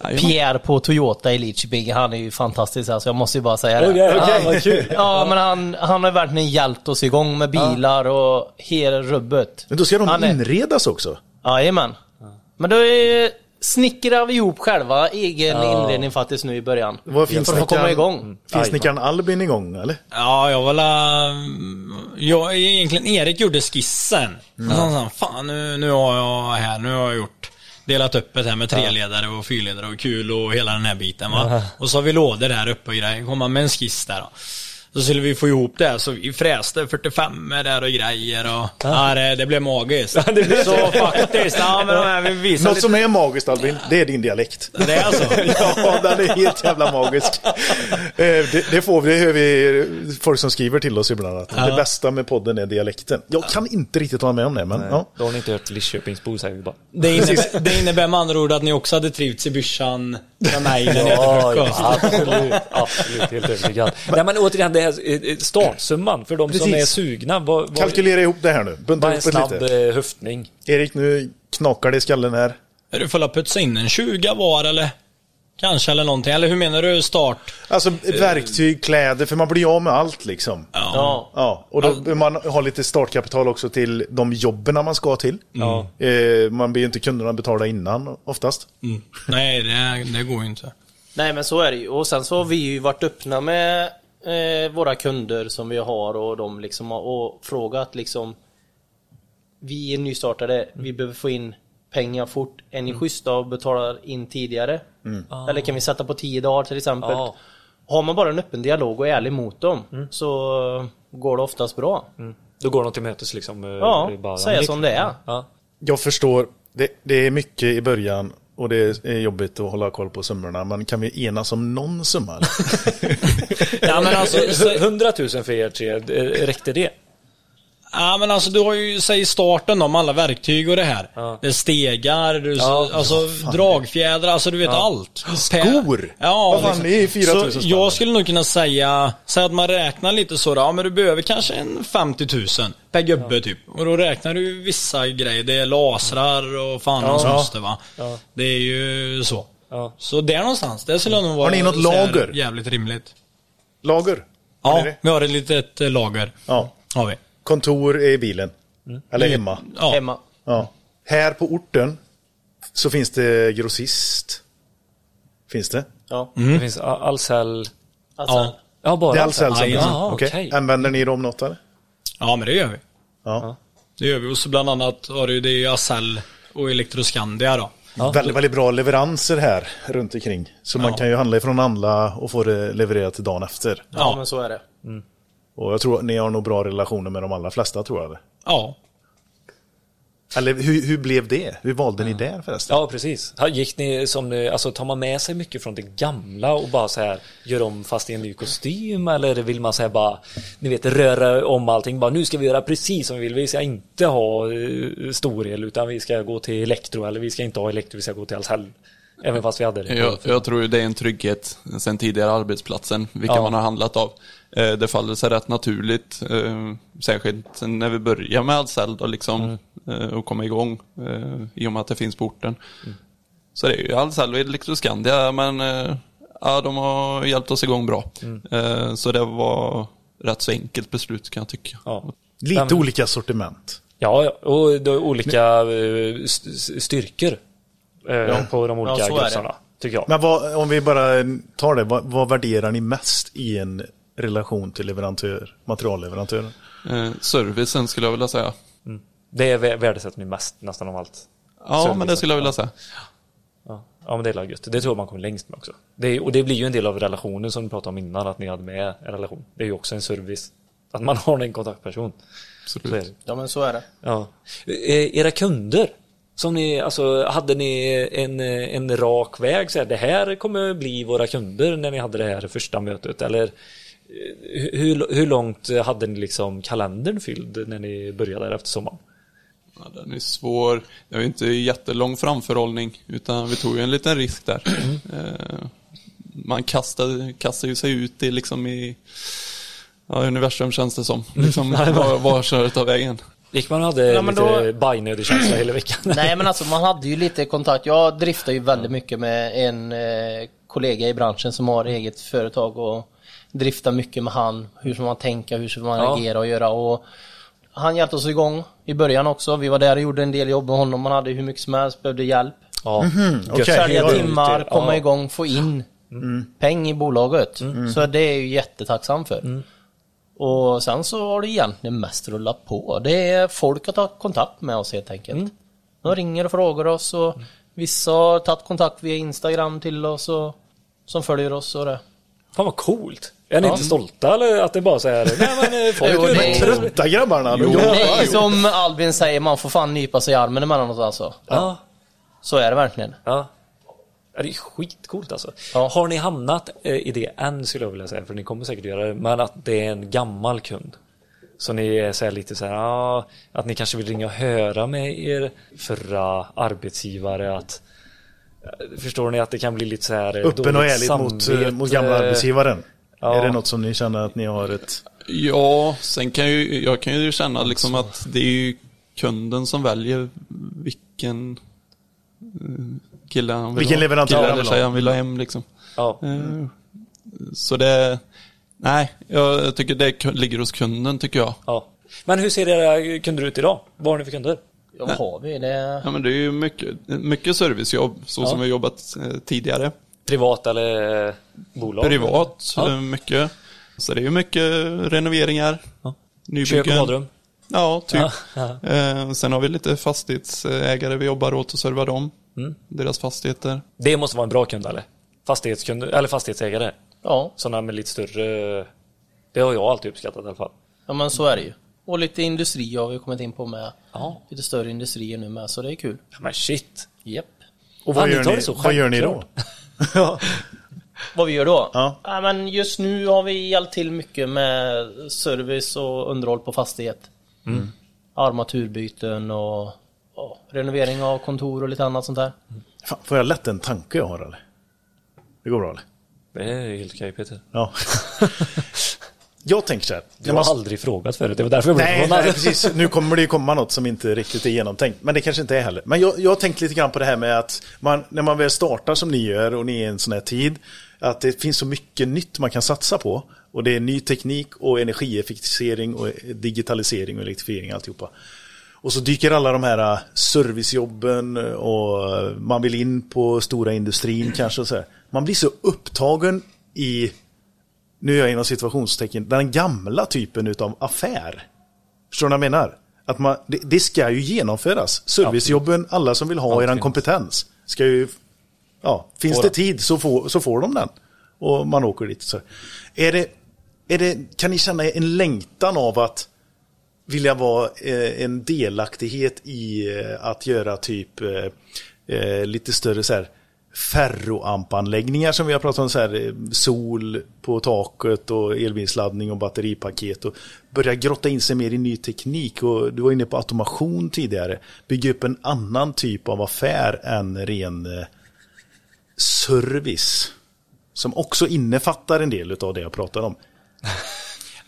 Pierre på Toyota i Lidköping, han är ju fantastisk alltså, jag måste ju bara säga det. Ja, vad kul. Ja, men han, han har verkligen hjälpt oss igång med bilar och hela rubbet. Men då ska de Han är- inredas också. Jajamän. Men då är, snickrar vi ihop själva egen Ja. inredning faktiskt nu i början. Vad För att komma igång. Finsnickaren Albin igång eller? Ja, jag var la... Jag, egentligen Erik gjorde skissen. Mm. Han sa, fan nu, nu har jag här, nu har jag gjort Delat upp det här med treledare och fyrledare och kul och hela den här biten va. Och så har vi lådor här uppe och grejer. Komma med en skiss där då. Så skulle vi få ihop det, så vi fräste 45 där och grejer och... Ja, det, det blev magiskt. så faktiskt, ja men de här, vi visar Något lite... som är magiskt Albin, det är din dialekt. Det är alltså. ja, den är helt jävla magisk. Eh, Det, det får vi, det hör vi folk som skriver till oss ibland. Att Det bästa med podden är dialekten. Jag kan inte riktigt hålla med om det, men ja. Då har ni inte hört Lidköpingsbor säger vi bara. Det innebär, det innebär med andra ord att ni också hade trivts i byrsan med mig när ni Ja, hade ja, frukost. absolut, absolut, helt övertygad. Nej men återigen, det här eh, startsumman för de som Precis. är sugna. Vad, vad, Kalkylera ihop det här nu. Bunta ihop det snabb lite. eh, höftning? Erik, nu knakar det i skallen här. Är du full att putsa in en 20 var eller? Kanske eller någonting. Eller hur menar du start? Alltså verktyg, kläder, för man blir av med allt liksom. Ja. Ja, och då behöver man ha lite startkapital också till de jobben man ska till. Ja. Eh, man ber ju inte kunderna betala innan oftast. Mm. Nej, det, det går ju inte. Nej men så är det ju. Och sen så har vi ju varit öppna med eh, våra kunder som vi har och de liksom har och frågat liksom Vi är nystartade, vi behöver få in pengar fort. Är ni schyssta och betalar in tidigare? Eller kan vi sätta på 10 dagar till exempel? Ja. Har man bara en öppen dialog och är ärlig mot dem så går det oftast bra. Då går de till mötes liksom. eh, Ja, bara- säga som det är. Ja. Jag förstår, det, det är mycket i början och det är jobbigt att hålla koll på summorna. Men kan vi enas om någon summa? Ja men alltså, så, 100 000 för er tre, räckte det? Ja, men alltså du har ju, säg starten om alla verktyg och det här. Ja. Det är stegar, du, Ja, alltså dragfjädrar, alltså du vet allt. Skor? Ja, Vad fan, det är 4 000 Så jag skulle nog kunna säga, säg att man räknar lite så då, ja men du behöver kanske en 50 000 per gubbe typ. Och då räknar du vissa grejer, det är lasrar och fan Ja. moster va. Det är ju så. Ja. Så där någonstans, det skulle nog vara Har ni något lager? jävligt rimligt. Lager? Ja, vi har ett litet eh, lager. ja. Har vi. Kontor är i bilen. Eller hemma. Ja. Hemma. Ja. Här på orten så finns det grossist. Finns det? Ja. Det finns Ahlsell. Ja. Ja, bara Det är Ahlsell som Jajamän. Jaha, Okej. okej. Använder ni dem något eller? ja, men det gör vi. Ja. Det gör vi. Och så bland annat har du det Acell och Electroscandia då. Väldigt, väldigt bra leveranser här runt omkring. Så man Ja. kan ju handla ifrån andra och få det levererat till dagen efter. ja, Ja. men så är det. Och jag tror att ni har nog bra relationer med de allra flesta tror jag. Ja. Eller hur, hur blev det? Hur valde ni det förresten? Ja, precis. Gick ni som, eh, alltså tar man med sig mycket från det gamla och bara så här gör om fast i en ny kostym eller vill man säga bara, ni vet röra om allting bara nu ska vi göra precis som vi vill. Vi ska inte ha uh, storel utan vi ska gå till elektro eller vi ska inte ha elektro, vi ska gå till Ahlsell. Även fast vi hade det. Jag, jag tror ju det är en trygghet sen tidigare arbetsplatsen, vilka Ja. man har handlat av. Eh, Det faller sig rätt naturligt, eh, särskilt när vi börjar med Ahlsell då liksom, eh, och komma igång eh, i och med att det finns på orten. Så det är ju Ahlsell och Electroscandia, men eh, ja, de har hjälpt oss igång bra. Eh, Så det var rätt så enkelt beslut kan jag tycka. Ja. Lite men- olika sortiment. Ja, och olika eh, st- styrkor eh, på de olika Ja, grossarna. Tycker jag. Men vad, om vi bara tar det, vad, vad värderar ni mest i en relation till leverantör, materialleverantör? Eh, Servicen skulle jag vilja säga. Det är vä- värdesätter ni mest nästan av allt. Ja, Servicen. men det skulle jag vilja säga. Ja, ja men det är gött. Det tror jag man kommer längst med också. Det är, och det blir ju en del av relationen som du pratade om innan, att ni hade med en relation. Det är ju också en service. Att man har en kontaktperson. Absolut. Ja, men så är det. Ja. Eh, Era kunder, som ni, alltså, hade ni en, en rak väg? Så här, det här kommer bli våra kunder när ni hade det här första mötet? Eller eh, hur, hur långt hade ni liksom kalendern fylld när ni började där efter sommaren? Ja, den är svår. Det är ju inte jättelång framförhållning, utan vi tog ju en liten risk där. Eh, Man kastade, kastade ju sig ut i, liksom i ja, universum känns det som. Liksom, var, var kör det tar vägen? Gick man och hade Ja, men lite då- bajnödig känsla hela veckan? Nej men alltså man hade ju lite kontakt. Jag driftar ju väldigt mycket med en eh, kollega i branschen som har eget företag och driftar mycket med han. Hur ska man tänka, hur ska man Ja. agera och göra och han hjälpte oss igång i början också. Vi var där och gjorde en del jobb med honom. Man hade hur mycket som helst, behövde hjälp. Ja. okej. Sälja ja, ja. timmar, komma Ja. igång, få in peng i bolaget. Så det är jag ju jättetacksam för. Och sen så har det egentligen mest rullat på. Det är folk har tagit kontakt med oss helt enkelt. De ringer och frågar oss och vissa har tagit kontakt via Instagram till oss och som följer oss och det. Fan vad coolt! Är ni inte stolta eller att det bara så här, nej men eh, folk Jo, är det är- Trötta grabbarna. de jobbar. Nej, som Albin säger, man får fan nypa sig i armen emellanåt alltså. Ja, Så är det verkligen. ja. Ja, det är skitcoolt alltså. Ja. Har ni hamnat eh, i det än skulle jag vilja säga, för ni kommer säkert göra det, men att det är en gammal kund. Så ni är så lite så här, ja, att ni kanske vill ringa och höra med er förra arbetsgivare att eh, Förstår ni att det kan bli lite så här eh, Öppen och ärligt mot, mot gamla arbetsgivaren. ja. Är det något som ni känner att ni har ett... Ja, sen kan ju, jag kan ju känna liksom att det är ju kunden som väljer vilken kille han vill Vilken ha. leverantör Kille han eller vill tjej ha. han vill ha hem liksom. Ja. Eh, Så det, nej, jag tycker det ligger hos kunden tycker jag. ja. Men hur ser era kunder ut idag? Vad har ni för kunder? Ja, vad har vi? Det... Ja men det är ju mycket, mycket servicejobb så Ja. som vi har jobbat eh, tidigare. Privat eller eh, bolag? Privat, Ja. mycket. Så det är ju mycket renoveringar, Ja. nybyggen. Kök och badrum? Ja, typ. Ja, sen har vi lite fastighetsägare vi jobbar åt och servar dem. Mm. Deras fastigheter. Det måste vara en bra kund eller? Fastighetskund, eller fastighetsägare. Ja, Sådana med lite större... Det har jag alltid uppskattat i alla fall. ja, men så är det ju. Och lite industri har vi kommit in på med. Ja. Lite större industrier nu med, så det är kul. Ja, Men shit. Japp. Och vad, gör tar ni, vad gör ni då? ja. Vad vi gör då? Ja. men just nu har vi hjälpt till mycket med service och underhåll på fastighet. Armaturbyten och ja, renovering av kontor och lite annat sånt där. Fan, får jag lätt en tanke jag har eller? Det går bra eller? Det är helt okej Peter. Ja. jag tänker så här. När har man- aldrig frågat förut. Det var därför jag blev Nej, nej, precis. Nu kommer det ju komma något som inte riktigt är genomtänkt. Men det kanske inte är heller. Men jag, jag har tänkt lite grann på det här med att man, när man väl startar som ni gör och ni är i en sån här tid, att det finns så mycket nytt man kan satsa på. Och det är ny teknik och energieffektivisering och digitalisering och elektrifiering alltihopa. Och så dyker alla de här äh, servicejobben och äh, man vill in på stora industrin kanske. Så här. Man blir så upptagen i, nu är jag inom situationstecken, den gamla typen av affär. Förstår du vad jag menar? Att man, det, det ska ju genomföras. Servicejobben, alla som vill ha Allt eran kompetens, ska ju, ja, finns Får det tid så får, så får de den. Och man åker dit. Så. Är det, är det, kan ni känna en längtan av att vilja vara eh, en delaktighet i eh, att göra typ eh, eh, lite större så här ferroampanläggningar som vi har pratat om, så här, eh, sol på taket och elbilsladdning och batteripaket och börja grotta in sig mer i ny teknik och du var inne på automation tidigare, bygga upp en annan typ av affär än ren eh, service som också innefattar en del av det jag pratade om.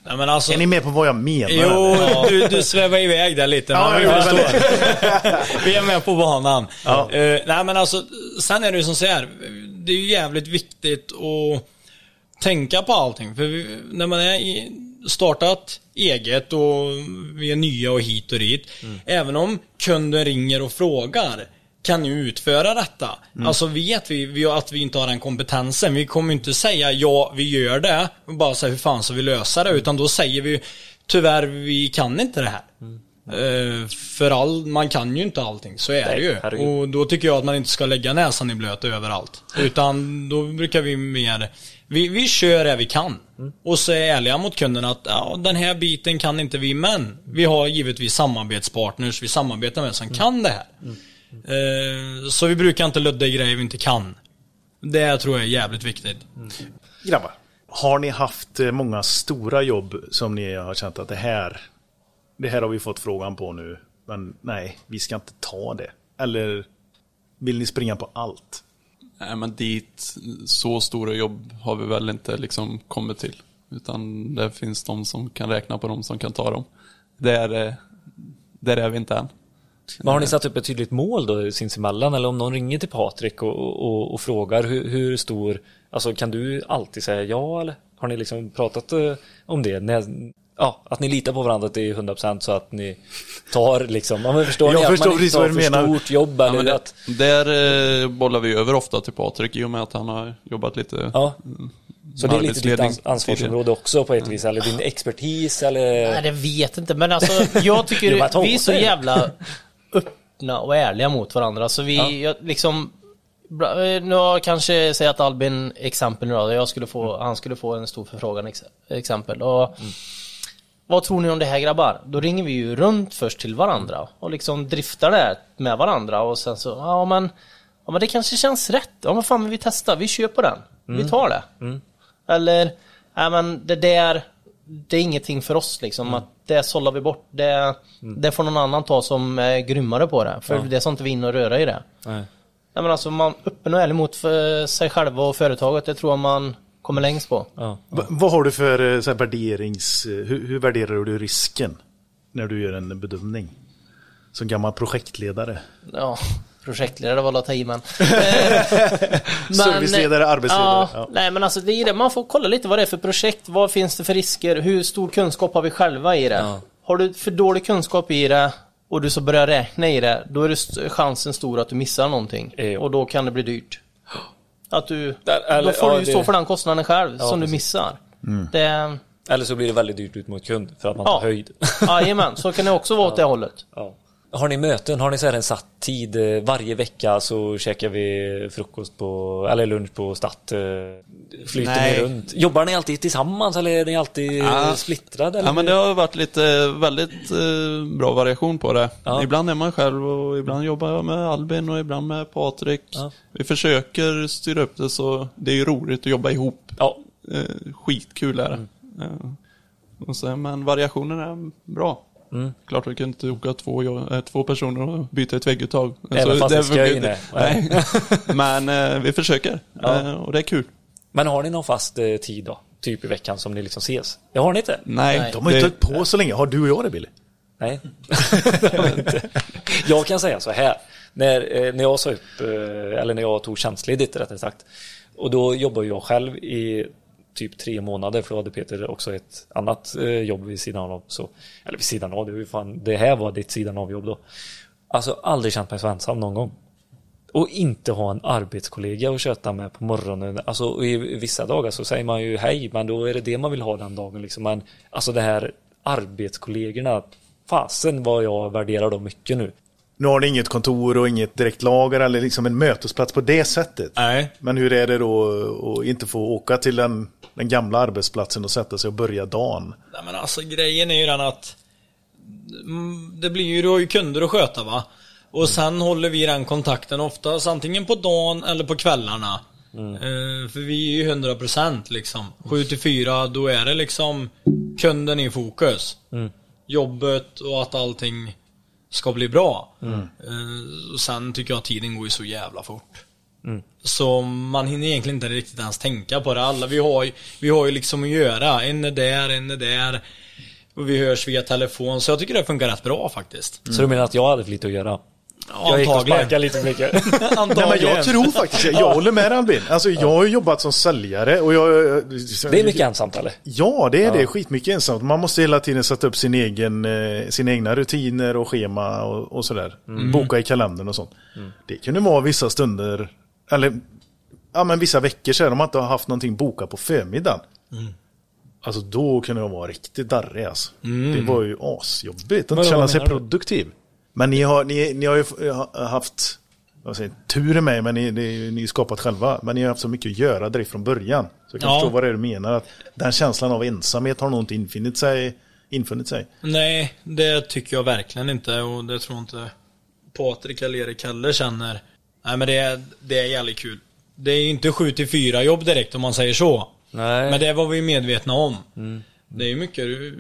Nej, men alltså, Är ni med på vad jag menar? Jo, du, du svävar iväg där lite. Ja, vi, vi är med på banan. Ja. Eh, nej men alltså, sen är det ju som så här. Det är ju jävligt viktigt att tänka på allting. För vi, när man är i, startat eget och vi är nya och hit och dit. Även om kunden ringer och frågar. Kan ni utföra detta? Alltså vet vi, vi att vi inte har den kompetensen. Vi kommer inte säga ja, vi gör det. Och bara säga hur fan ska vi lösa det? Utan då säger vi tyvärr, vi kan inte det här. Eh, för all, man kan ju inte allting, så är Nej, det ju. herregud. Och då tycker jag att man inte ska lägga näsan i blöt överallt. Utan då brukar vi mer, vi, vi kör det vi kan. Och så är ärliga mot kunden att ja, den här biten kan inte vi, men vi har givetvis samarbetspartners vi samarbetar med som kan det här. Eh, så vi brukar inte ludda i grejer vi inte kan. Det tror jag är jävligt viktigt. Grabbar, har ni haft eh, många stora jobb som ni har känt att det här, det här har vi fått frågan på nu, men nej, vi ska inte ta det. Eller vill ni springa på allt? Nej men dit, så stora jobb har vi väl inte liksom kommit till. Utan det finns de som kan räkna på dem som kan ta dem. Där, eh, där är vi inte än. Men har ni satt upp ett tydligt mål då sinsemellan? Eller om någon ringer till Patrik och, och, och frågar hur, hur stor, alltså kan du alltid säga ja eller? Har ni liksom pratat eh, om det? När, ja, att ni litar på varandra till 100% så att ni tar liksom, ja, men förstår Jag ni? förstår att man precis inte vad tar du för menar. stort jobb Ja, eller men det, att, där eh, bollar vi över ofta till Patrik i och med att han har jobbat lite ja. Så det är lite ditt ansvarsområde också på ett vis, eller din expertis eller? Nej, det vet inte. Men alltså, jag tycker vi är så jävla öppna och ärliga mot varandra. Så vi, Ja. jag, liksom... eh, Nu har jag kanske säga att Albin exempel nu då. Jag skulle få, han skulle få en stor förfrågan ex, exempel. Och, Vad tror ni om det här grabbar? Då ringer vi ju runt först till varandra och liksom driftar det med varandra och sen så, ja men, ja men det kanske känns rätt. Ja men fan men vi testar, vi på den. Vi tar det. Eller, ja men det där, det är ingenting för oss liksom. Att det sållar vi bort. Det, det får någon annan ta som är grymmare på det. För det är sånt vi in och röra i det. Nej. Nej men alltså man öppen och ärlig mot för sig själva och företaget. Det tror jag man kommer längst på. Ja. Va- vad har du för eh, så här, värderings... eh, Hur, hur värderar du risken när du gör en bedömning? Som gammal projektledare. Ja, projektledare var att ta i men... Serviceledare, arbetsledare, Ja, ja. Nej men alltså det är det, man får kolla lite vad det är för projekt, vad finns det för risker, hur stor kunskap har vi själva i det? Ja. Har du för dålig kunskap i det och du så börjar räkna i det, då är det chansen stor att du missar någonting. Ja. Och då kan det bli dyrt. Att du, Där- eller- då får ja, du ju det- stå för den kostnaden själv som du precis. missar. Mm. Det, Eller så blir det väldigt dyrt ut mot kund för att man Ja. tar höjd. jajamän, så kan det också vara åt det hållet. Ja. Har ni möten? Har ni så här en satt tid? eh, Varje vecka så käkar vi frukost på, eller lunch på Statt. eh, Flyter Nej. ni runt? Jobbar ni alltid tillsammans eller är ni alltid Ja. splittrade? Eller? Ja men det har varit lite väldigt eh, bra variation på det. Ja. Ibland är man själv och ibland jobbar jag med Albin och ibland med Patrik. Ja. Vi försöker styra upp det så det är ju roligt att jobba ihop. Ja, Eh, skitkul är det. Eh, och så, men variationen är bra. Mm. Klart vi kan inte åka två, eh, två personer och byta ett vägguttag. Även fast det är skoj, nej. nej. Men eh, vi försöker. Ja. Eh, och det är kul. men har ni någon fast eh, tid då? Typ i veckan som ni liksom ses? Det har ni inte? Nej, Nej. De har ju inte hållit på så länge. Har du och jag det Billy? Nej. Inte. jag kan säga så här. När, eh, när jag sa upp, eh, eller när jag tog tjänstledigt rättare sagt. Och då jobbar jag själv i typ tre månader för då hade Peter också ett annat eh, jobb vid sidan av. Så, eller vid sidan av, det, var fan, det här var ditt sidan av jobb då. Alltså aldrig känt mig så ensam någon gång. Och inte ha en arbetskollega att köta med på morgonen. Alltså och i vissa dagar så säger man ju hej, men då är det det man vill ha den dagen liksom. Men alltså det här arbetskollegorna, fasen vad jag värderar dem mycket nu. Nu har ni inget kontor och inget direkt lager eller liksom en mötesplats på det sättet. Nej. Men hur är det då att inte få åka till den, den gamla arbetsplatsen och sätta sig och börja dagen? Nej men alltså grejen är ju den att mm, Det blir ju, du har ju kunder att sköta va? Och sen håller vi den kontakten oftast antingen på dagen eller på kvällarna. Eh, för vi är ju 100% liksom. 7 till 4 då är det liksom kunden i fokus. Jobbet och att allting ska bli bra. Eh, och sen tycker jag att tiden går ju så jävla fort. Så man hinner egentligen inte riktigt ens tänka på det. Alla vi har ju, vi har ju liksom att göra. En är där, en är där. Och vi hörs via telefon. Så jag tycker det funkar rätt bra faktiskt. Så du menar att jag hade för lite att göra? jag gick och antagligen. sparkade lite för mycket. Nej, men jag tror faktiskt, jag håller med Albin. Alltså jag har ju jobbat som säljare och jag... Det är mycket ensamt eller? Ja, det är det. Skitmycket ensamt. Man måste hela tiden sätta upp sin egen, eh, sina egna rutiner och schema och, och sådär. Boka i kalendern och sånt. Det kunde vara vissa stunder, eller ja, men vissa veckor sedan, om man inte har haft någonting bokat på förmiddagen. Alltså då kunde jag vara riktigt darrig alltså. Det var ju asjobbigt att känna sig du? produktiv. Men ni har, ni, ni har ju ha- haft, vad säger, tur med men ni, ni, ni skapat själva. Men ni har haft så mycket att göra direkt från början. Så jag kan Ja. förstå vad det är du menar. Att den känslan av ensamhet har nog inte infunnit sig. Infunnit sig. Nej, det tycker jag verkligen inte och det tror jag inte Patrik eller Erik heller känner. Nej men det är, det är jävligt kul. Det är ju inte 7 till 4 jobb direkt om man säger så. Nej. Men det var vi medvetna om. Det är ju mycket, du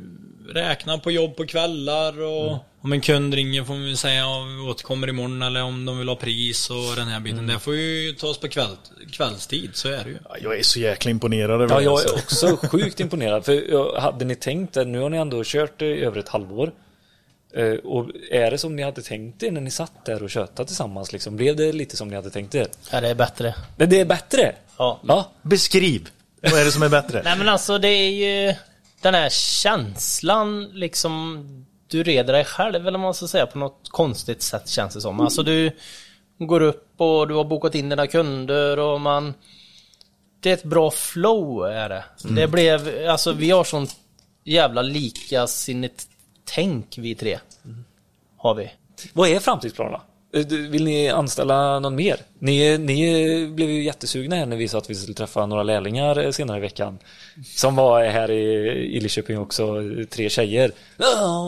räknar på jobb på kvällar och om en kund ringer får vi säga ja, vi återkommer imorgon eller om de vill ha pris och den här biten. Det får ju tas på kväll, kvällstid, så är det ju. Ja, Jag är så jäkla imponerad över Ja, det, jag alltså. är också sjukt imponerad. För jag- hade ni tänkt det, nu har ni ändå kört i över ett halvår. Eh, Och är det som ni hade tänkt er när ni satt där och tjötade tillsammans? Liksom? Blev det lite som ni hade tänkt er? Ja, det är bättre. Men det är bättre! Ja. Ja, Beskriv! Vad är det som är bättre? Nej men alltså det är ju den här känslan liksom du reder dig själv eller man ska säga på något konstigt sätt känns det som. Alltså du går upp och du har bokat in dina kunder och man Det är ett bra flow är det. Det blev, alltså vi har sånt jävla likasinnigt tänk vi tre. Har vi. vad är framtidsplanerna? Eh, Vill ni anställa någon mer? Ni, ni blev ju jättesugna här när vi sa att vi skulle träffa några lärlingar eh, senare i veckan. Som var här i, i Lidköping också, tre tjejer.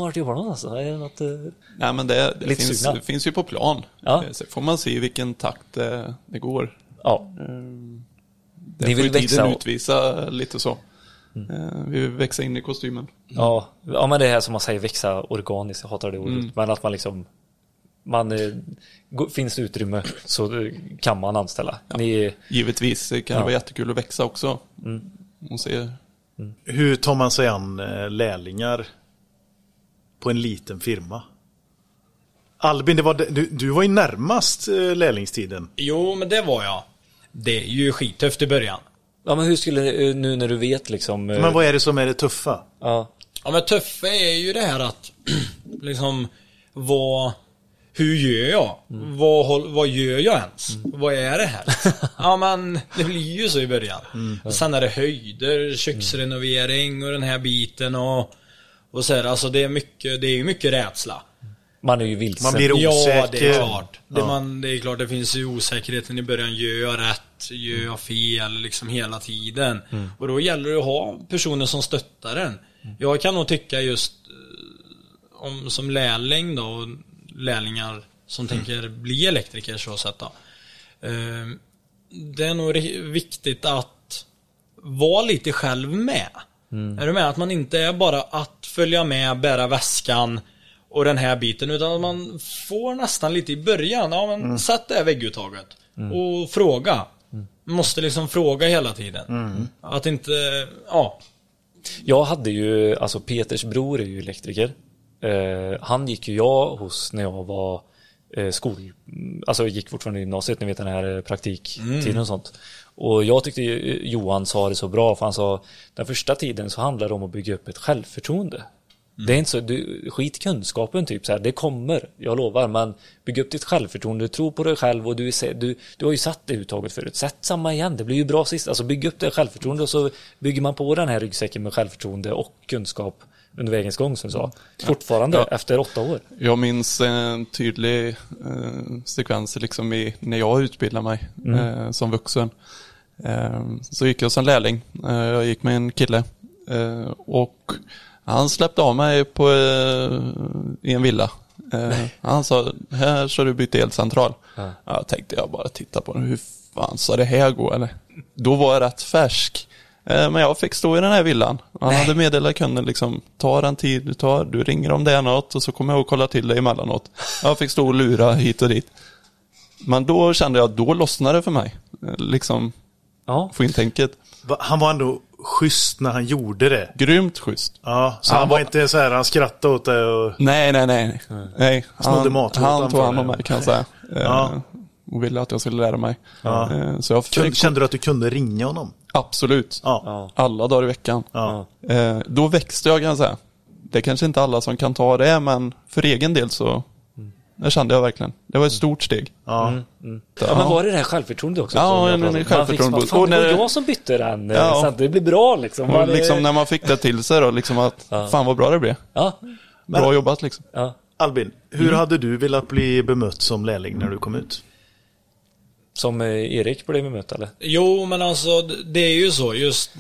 Vart jobbar de alltså? Är det något, eh, Nej men det, det finns, finns ju på plan. Ja. Så får man se i vilken takt det, det går. ja, Det Ni får vill ju växa tiden utvisa lite så. Eh, Vi vill växa in i kostymen. Ja, ja men det är som man säger växa organiskt, jag hatar det ordet. Mm. Men att man liksom man, eh, Finns det utrymme så eh, kan man anställa. Ni, Givetvis eh, kan Ja. det vara jättekul att växa också. Mm. Och se. Hur tar man sig an lärlingar på en liten firma? Albin, det var, du, du var ju närmast lärlingstiden. Jo, men det var jag. Det är ju skittufft i början. Ja men hur skulle, eh, nu när du vet liksom eh, Men vad är det som är det tuffa? ja, Ja men tuffa är ju det här att liksom vad hur gör jag? Vad, håll- vad gör jag ens? Vad är det här? ja men det blir ju så i början. Sen är det höjder, köksrenovering och den här biten och och så här, alltså det är mycket, det är ju mycket rädsla. Man är ju vilsen. Man blir Ja, osäker. det är klart. Det, Ja. man, det är klart, det finns ju osäkerheten i början. Gör jag rätt? Gör jag fel? Liksom hela tiden. Och då gäller det att ha personer som stöttar en. Jag kan nog tycka just eh, om, som lärling då, och lärlingar som tänker bli elektriker så sett då. Eh, det är nog viktigt att vara lite själv med. Är du med? Att man inte är bara att följa med, bära väskan och den här biten utan att man får nästan lite i början, ja men sätt det här vägguttaget och fråga. Måste liksom fråga hela tiden. Att inte, ja. Jag hade ju, alltså Peters bror är ju elektriker. Eh, han gick ju jag hos när jag var eh, skol, alltså gick fortfarande i gymnasiet, ni vet den här eh, praktiktiden och sånt. Och jag tyckte eh, Johan sa det så bra, för han sa den första tiden så handlar det om att bygga upp ett självförtroende. Det är inte så, du, skit kunskapen typ så här, det kommer, jag lovar, men bygg upp ditt självförtroende, tro på dig själv och du, är du, du har ju satt det uttaget förut, sätt samma igen, det blir ju bra sist, alltså bygg upp det självförtroende och så bygger man på den här ryggsäcken med självförtroende och kunskap under vägens gång som du sa. Fortfarande, Ja. efter åtta år. Jag minns en tydlig eh, sekvens liksom i, när jag utbildade mig eh, som vuxen. Eh, så gick jag som lärling. Eh, jag gick med en kille eh, och han släppte av mig på, eh, i en villa. Eh, han sa, här ska du byta elcentral. Ja. Ja, tänkte jag bara titta på den. Hur fan ska det här gå eller? Då var jag rätt färsk. Eh, Men jag fick stå i den här villan. Han Nej. hade meddelat kunden liksom, ta den tid du tar, du ringer om det är något och så kommer jag att kolla till dig emellanåt. Jag fick stå och lura hit och dit. Men då kände jag, då lossnade det för mig. Liksom, Ja, få in tänket. Han var ändå schysst när han gjorde det. Grymt schysst. Ja, så Han han var inte så här, han skrattade åt det och... Nej, nej, nej. nej han, matlådan han tog hand om mig kan jag säga. Eh, Ja. Och ville att jag skulle lära mig. Ja. Eh, Så jag fick, kände du att du kunde ringa honom? absolut. Ja. ja, Alla dagar i veckan. Ja. Eh, då växte jag kan jag säga. Det är kanske inte alla som kan ta det, men för egen del så det kände jag verkligen. Det var ett stort steg. Ja. ja men var det det här självförtroendet också? Ja, som jag en- en pratade om? självförtroende. Fan, det var jag som bytte den, Ja. så att det blir bra liksom. Man Och liksom när man fick det till sig då, liksom att Ja. fan vad bra det blev. Ja, Bra jobbat liksom. ja. Albin, hur hade du velat bli bemött som lärling när du kom ut? Som eh, Erik blev bemött eller? Jo, men alltså det är ju så. Just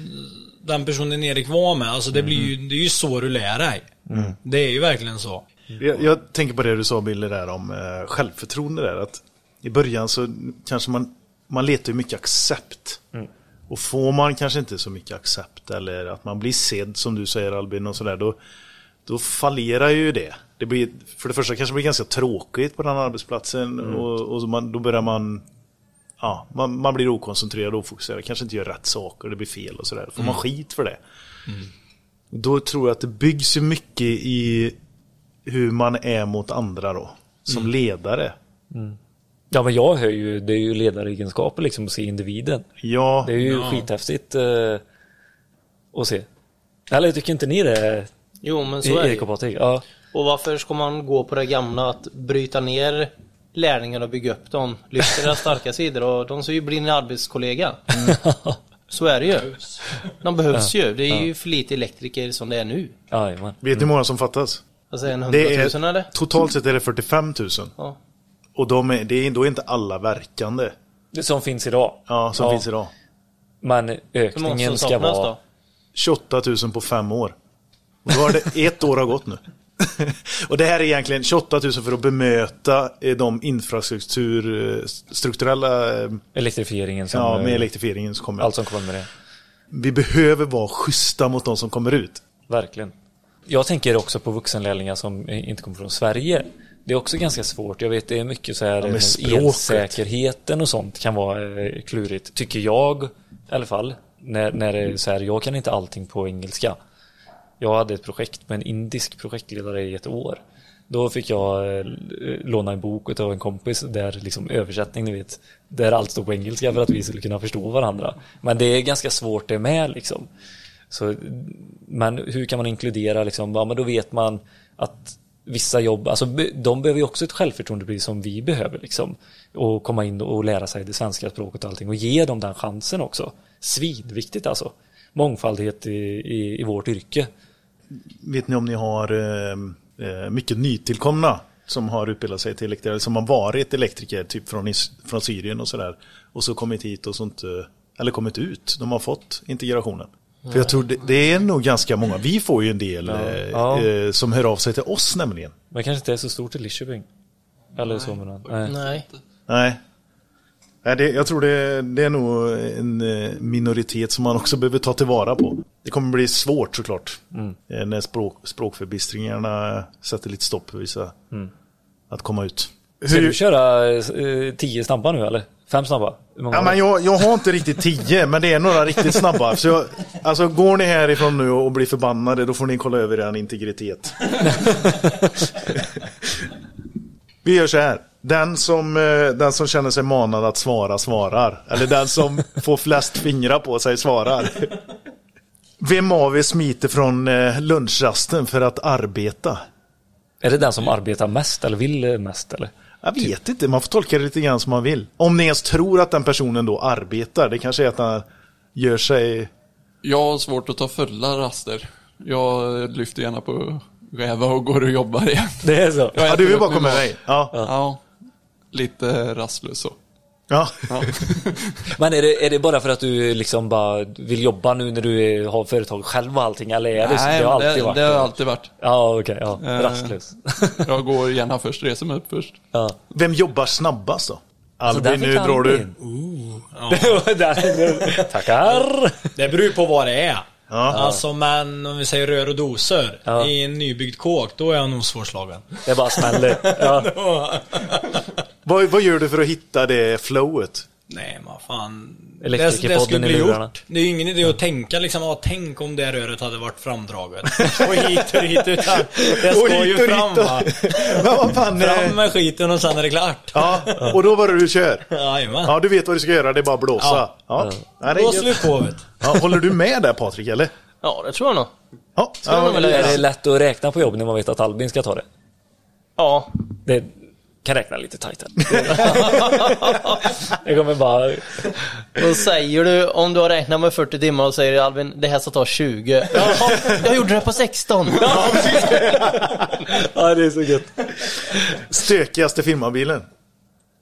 den personen Erik var med. Alltså det blir ju, det är ju så du lär dig. Det är ju verkligen så. Jag, jag tänker på det du sa Billy där om eh, självförtroende där. Att I början så kanske man, man letar ju mycket accept. Och får man kanske inte så mycket accept eller att man blir sedd som du säger Albin och sådär. Då, då fallerar ju det. det blir, för det första kanske det blir ganska tråkigt på den arbetsplatsen och, och så man, då börjar man Ja, man, man blir okoncentrerad och ofokuserad, kanske inte gör rätt saker, det blir fel och sådär. Får man skit för det. Då tror jag att det byggs ju mycket i hur man är mot andra då. Som ledare. Ja men jag hör ju, det är ju ledaregenskaper liksom att se individen. Ja, Det är ju skithäftigt eh, att se. Eller tycker inte ni det? Jo, men så är det. Patrik? Ja. Och varför ska man gå på det gamla att bryta ner lärlingar och bygga upp dem? Lyfta deras starka sidor och de ska ju bli en arbetskollega. Så är det ju. De behövs ju. Det är ju för lite elektriker som det är nu. Jajamän. vet ni hur många som fattas? Alltså en Det hundratusen är, eller? totalt sett är det 45 000. Ja. Och de är, det är, då är inte alla verkande. Det som finns idag. Ja, som finns idag. Men ökningen ska vara... då? 28 000 på fem år. Och då har det ett år har gått nu. och det här är egentligen 28 000 för att bemöta eh, de infrastruktur, eh, strukturella, eh, Elektrifieringen som... ja, med elektrifieringen som kommer. Allt som kommer med det. Vi behöver vara schyssta mot de som kommer ut. Verkligen. Jag tänker också på vuxenlärlingar som eh, inte kommer från Sverige. Det är också ganska svårt. Jag vet det är mycket så här med språket. elsäkerheten och sånt kan vara eh, klurigt. Tycker jag i alla fall. När, när det är så här, jag kan inte allting på engelska. Jag hade ett projekt med en indisk projektledare i ett år. Då fick jag eh, låna en bok av en kompis där liksom översättning, ni vet, där allt stod på engelska för att vi skulle kunna förstå varandra. Men det är ganska svårt det med liksom. Så, men hur kan man inkludera liksom, ja men då vet man att vissa jobb, alltså de behöver ju också ett självförtroende precis som vi behöver liksom. Och komma in och lära sig det svenska språket och allting och ge dem den chansen också. Svinviktigt alltså. Mångfaldighet i, i, i vårt yrke. Vet ni om ni har eh, eh, mycket nytillkomna som har utbildat sig till elektriker, som har varit elektriker typ från, från Syrien och sådär. Och så kommit hit och sånt, eh, eller kommit ut. De har fått integrationen. För jag tror det, det är nog ganska många, vi får ju en del eh, Ja. Eh, som hör av sig till oss nämligen. Men kanske inte är så stort i Lidköping. Eller så men, nej. Nej. Nej. Nej, det, jag tror det, det är nog en eh, minoritet som man också behöver ta tillvara på. Det kommer bli svårt såklart. Eh, När språk, språkförbistringarna sätter lite stopp för vissa. Att komma ut. Ska du köra eh, tio snabba nu eller? Fem snabba? Ja, men jag, jag har inte riktigt tio, men det är några riktigt snabba. Så jag, alltså går ni härifrån nu och blir förbannade, då får ni kolla över er integritet. Vi gör så här. Den som, eh, den som känner sig manad att svara, svarar. Eller den som får flest fingrar på sig, svarar. Vem av er smiter från eh, lunchrasten för att arbeta? Är det den som arbetar mest eller vill mest eller? Jag vet inte, man får tolka det lite grann som man vill. Om ni ens tror att den personen då arbetar, det kanske är att han gör sig... Jag har svårt att ta fulla raster. Jag lyfter gärna på räva och går och jobbar igen. Det är så? Ja, du vill bara komma iväg. Ja. Ja, lite rastlös så. Ja. Men är det, är det bara för att du liksom bara vill jobba nu när du har företag själv och allting eller är det så? Nej, Det har alltid det, varit det har alltid varit. Ja okej, ja. Eh. Rastlös. Jag går gärna först, reser mig upp först. ja. Vem jobbar snabbast då? Där Albin, nu drar du. Där- Tackar! Det beror ju på vad det är. Ja. Alltså men om vi säger rör och doser. Ja. I en nybyggd kåk, då är jag nog svårslagen. Det bara smäller. Ja. Vad, vad gör du för att hitta det flowet? Nej men fan. Det, Elektrikerpodden det skulle i bli lurarna. gjort. Det är ingen idé att tänka liksom, ah, tänk om det röret hade varit framdraget. Och hit och dit utan det Och ska hit ju fram och- va. Men vad fan, eh, Fram med skiten och sen är det klart. Ja, och då var det du kör. Jajamän. Ja, du vet vad du ska göra, det är bara att blåsa. Ja. Ja. Ja. vi gött. på vet du. ja, håller du med där Patrik, eller? Ja, det tror jag nog. Ja, jag nog ja, Är det lätt att räkna på jobb när man vet att Albin ska ta det? Ja. Det kan räkna lite tajt här. Det kommer bara... Då säger du, om du har räknat med 40 timmar och säger Albin, det här ska ta 20. Jaha, jag gjorde det på 16. Ja det är så gött. Stökigaste firmabilen.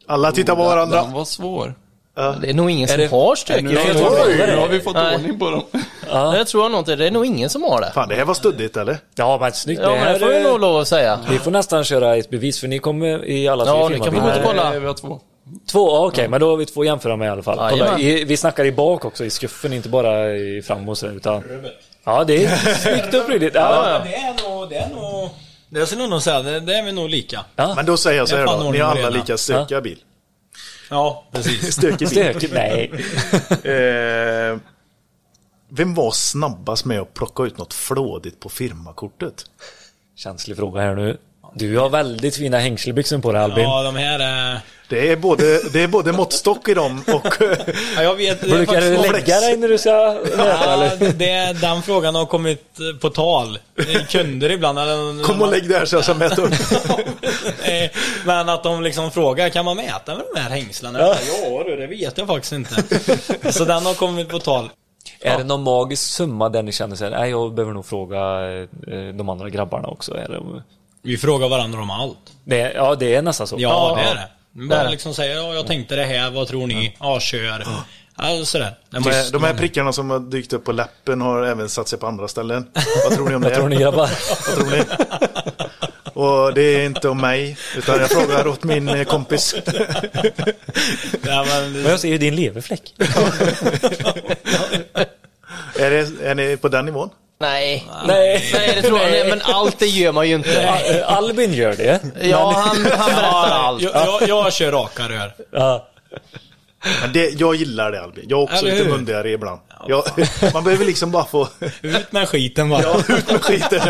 Alla tittar på varandra. Den var svår. Det är nog ingen som det- har stökig Nu vi, nu har vi fått Nej. ordning på dem. Nej, Det tror jag nog inte. Det är nog ingen som har det. Fan, det här var studdigt eller? Ja men snyggt. Ja, det men det får vi är- nog lov att säga. Vi får nästan köra ett bevis för ni kommer i alla Ja, tre ni kan firmabilar. få gå och kolla. Nej, vi har två. Två, ja, okej, men då har vi två att jämföra med i alla fall. Kolla, Jajamän. i, vi snackar i bak också, i skuffen, inte bara i fram och så utan... Ja, det är snyggt och prydligt. Ja, ja. Det är nog, det är nog... Det skulle jag nog säga, det, det är vi nog lika. Men då säger jag så här Jag då, ni har alla lika stökiga bil. Ja, precis. Stökig bil. Stökigt, nej. Eh, vem var snabbast med att plocka ut något flådigt på firmakortet? Känslig fråga här nu. Du har väldigt fina hängselbyxor på dig Albin. Ja, de här är... Det är både, det är både måttstock i dem och... Ja, jag vet. Brukar du lägga dig när du ska mäta Ja, eller? det, den frågan har kommit på tal. Kunder ibland. Eller, Kom och lägg där så jag ska mäta upp. Men att de liksom frågar, kan man mäta med de här hängslena? Ja, ja du, det vet jag faktiskt inte. Så den har kommit på tal. Är det någon magisk summa där ni känner så här, nej jag behöver nog fråga eh, de andra grabbarna också? Är det, Vi frågar varandra om allt. det, är- ja, det är nästan så. Ja, det är det. Det Bara det. liksom säga, ja, jag tänkte det här, vad tror ni? Ja, kör. Ja, sådär. De här, de här prickarna som har dykt upp på läppen har även satt sig på andra ställen. Vad tror ni om det? Vad tror ni grabbar? Vad tror ni? Och det är inte om mig, utan jag frågar åt min eh, kompis. Ja, men, Men jag ser ju din leverfläck. Är, det, är ni på den nivån? Nej. Nej. Nej, det tror jag. Men allt det gör man ju inte. Al- Albin gör det. Ja, han, han berättar allt. jag, jag, jag kör raka rör. Ja. Men det, jag gillar det Albin. Jag har också Eller lite hur? mundigare ibland. Jag, man behöver liksom bara få Ut med skiten bara. ja, ut med skiten.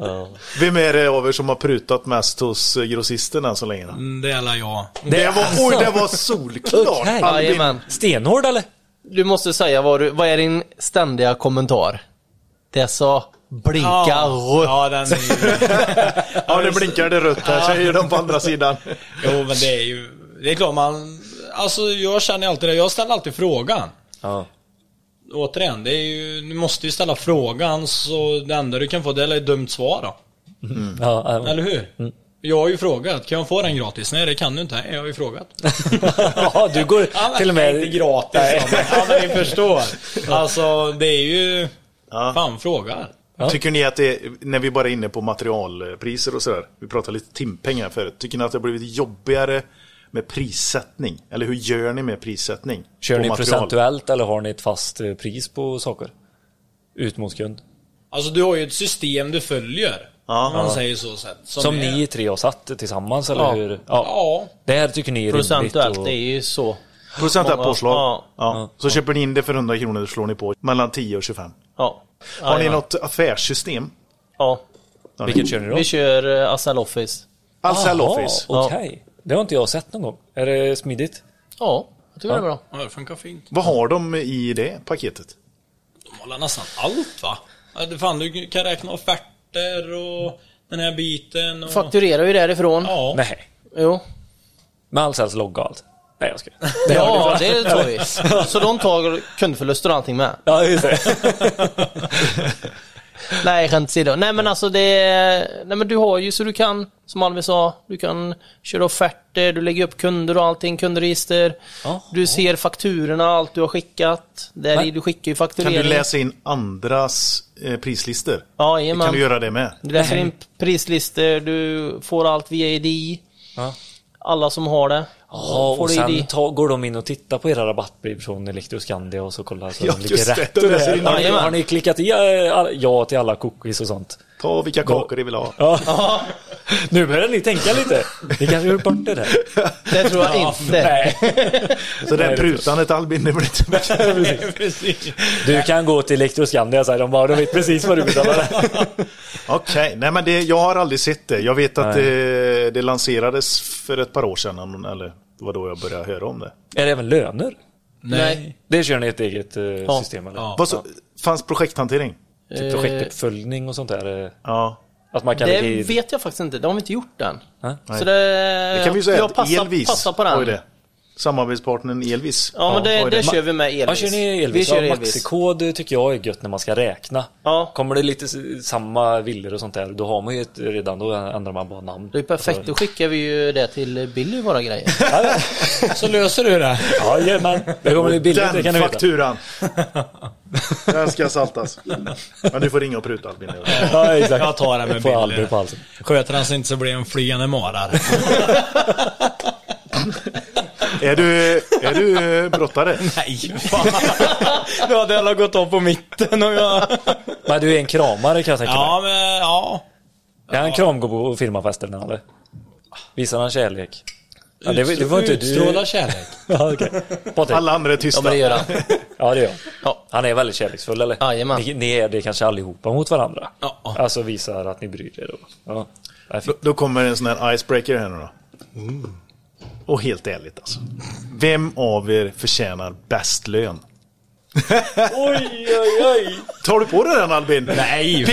Ja. Vem är det av er som har prutat mest hos grossisten än så länge? då? Mm, Det är alla jag. Det var, oj, det var solklart Okej. Albin. Jajamän. Stenhård eller? Du måste säga vad du, vad är din ständiga kommentar? Det sa blinka rött. Ja, den. Ja, nu blinkar det rött här, säger de på andra sidan. Jo, men det är ju... Det är klart man... Alltså, jag känner alltid det. Jag ställer alltid frågan. Ja. Återigen, det är ju... Du måste ju ställa frågan så det enda du kan få det är ett dumt svar då. Ja, ja. Eller hur? Jag har ju frågat. Kan jag få den gratis? Nej, det kan du inte. Nej, Jag har ju frågat. ja, du går Ja, men till och Inte med... gratis. Nej. Ja, men, ja, men ni förstår. Alltså, det är ju... Ja. Fan, frågar. Tycker ni att det, när vi bara är inne på materialpriser och sådär, vi pratade lite timpengar förut, tycker ni att det har blivit jobbigare med prissättning? Eller hur gör ni med prissättning? Kör på ni material? procentuellt eller har ni ett fast eh, pris på saker? Ut mot kund. Alltså, du har ju ett system du följer. Ja. om man säger så sett. Som är- ni tre har satt tillsammans eller Ja. hur? Ja. Ja. Det här tycker ni är? Procentuellt, och- det är ju så. Procentuellt påslag? ja. Ja. Så köper ni in det för 100 kronor, slår ni på mellan 10 och 25. Ja. Har ni något affärssystem? Ja. Vilket kör ni då? Vi kör uh, Asal Office. Jaha, Office. Okej. Det har inte jag sett någon gång. Är det smidigt? Ja, jag tycker det är bra. Ja, det funkar fint. Vad har de i det paketet? De har nästan allt va? Fan, du kan räkna offerter och den här biten och... Fakturerar ju därifrån. Ja. Nej. Jo. Med Ahlsells logga och allt? Nej jag ska. Ja, det tar vi. Så de tar kundförluster och allting med. Ja, just det. Nej, skämt åsido. Nej men alltså det... Nej men du har ju så du kan, som Alvi sa, du kan köra offerter, du lägger upp kunder och allting, kundregister. Ja. Du ser fakturorna, allt du har skickat. Där Nej. du skickar ju Kan faktureringen. du läsa in andras eh, prislistor? Ja, jajamän. Kan du göra det med? Du läser in prislistor, du får allt via ID. Ja. Alla som har det. Ja, och sen ta, går de in och tittar på era rabattbrev från Electroscandia och så kollar så Ja, de ligger det. rätt. De och läser det. in Har, ni, Jajamän. har ni klickat i eh, ja till alla cookies och sånt? Ta vilka kakor ni vill ha. Ja. nu börjar ni tänka lite. Ni kanske gjort bort det där. Det tror jag inte. Nej. Så det här prutandet Albin, det blir inte mycket. Precis. Du kan gå till Electroscandia säger de bara. De vet precis vad du betalar. Okej, nej men det, jag har aldrig sett det. Jag vet att Nej. det, det lanserades för ett par år sedan, eller det var då jag började höra om det. Är det även löner? Nej. Det kör ni ett eget eh, system eller? Ja. Vad så, Fanns projekthantering? Typ projektuppföljning och sånt där? eh, Ja. Att man kan Det lägga i... vet jag faktiskt inte. Det har vi inte gjort än. Nej. Så det... Det kan vi ju säga jag passar, Elvis passar på den. det. Samarbetspartnern Elvis. Ja, men det, har ju det kör vi med Elvis. Ja, kör ni Vi Elvis? kör Ja, Elvis. maxikod tycker jag är gött när man ska räkna. Ja. Kommer det lite samma villor och sånt där, då har man ju ett, redan, då ändrar man bara namn. Det är perfekt. Då skickar vi ju det till Billy, våra grejer. Så löser du det. Jajamän, det kommer bli billigt, det Den kan du veta. fakturan! Den ska saltas. Men du får ringa och pruta Albin. Ja, exakt. Jag tar det med Får Billy. Sköter han sig inte så blir det en flygande marar. Är du, är du brottare? Nej, fan. Då hade alla gått av på mitten och jag... Men du är en kramare kan jag tänka mig. Ja, men ja. Är han kramgå på firmafesten eller? Visar han kärlek? Ja, det, det var inte du. Utstrålar kärlek. Ja. Patrik. Alla andra är Ja, tysta. men det gör han. Ja, det gör han. Ja. Han är väldigt kärleksfull eller? Jajamän. Ni, ni är det kanske allihopa mot varandra? Ja. Alltså visar att ni bryr er då? Ja. Då, då kommer en sån här icebreaker här nu då. Och helt ärligt alltså. Vem av er förtjänar bäst lön? Oj, oj, oj! Tar du på dig den Albin? Nej,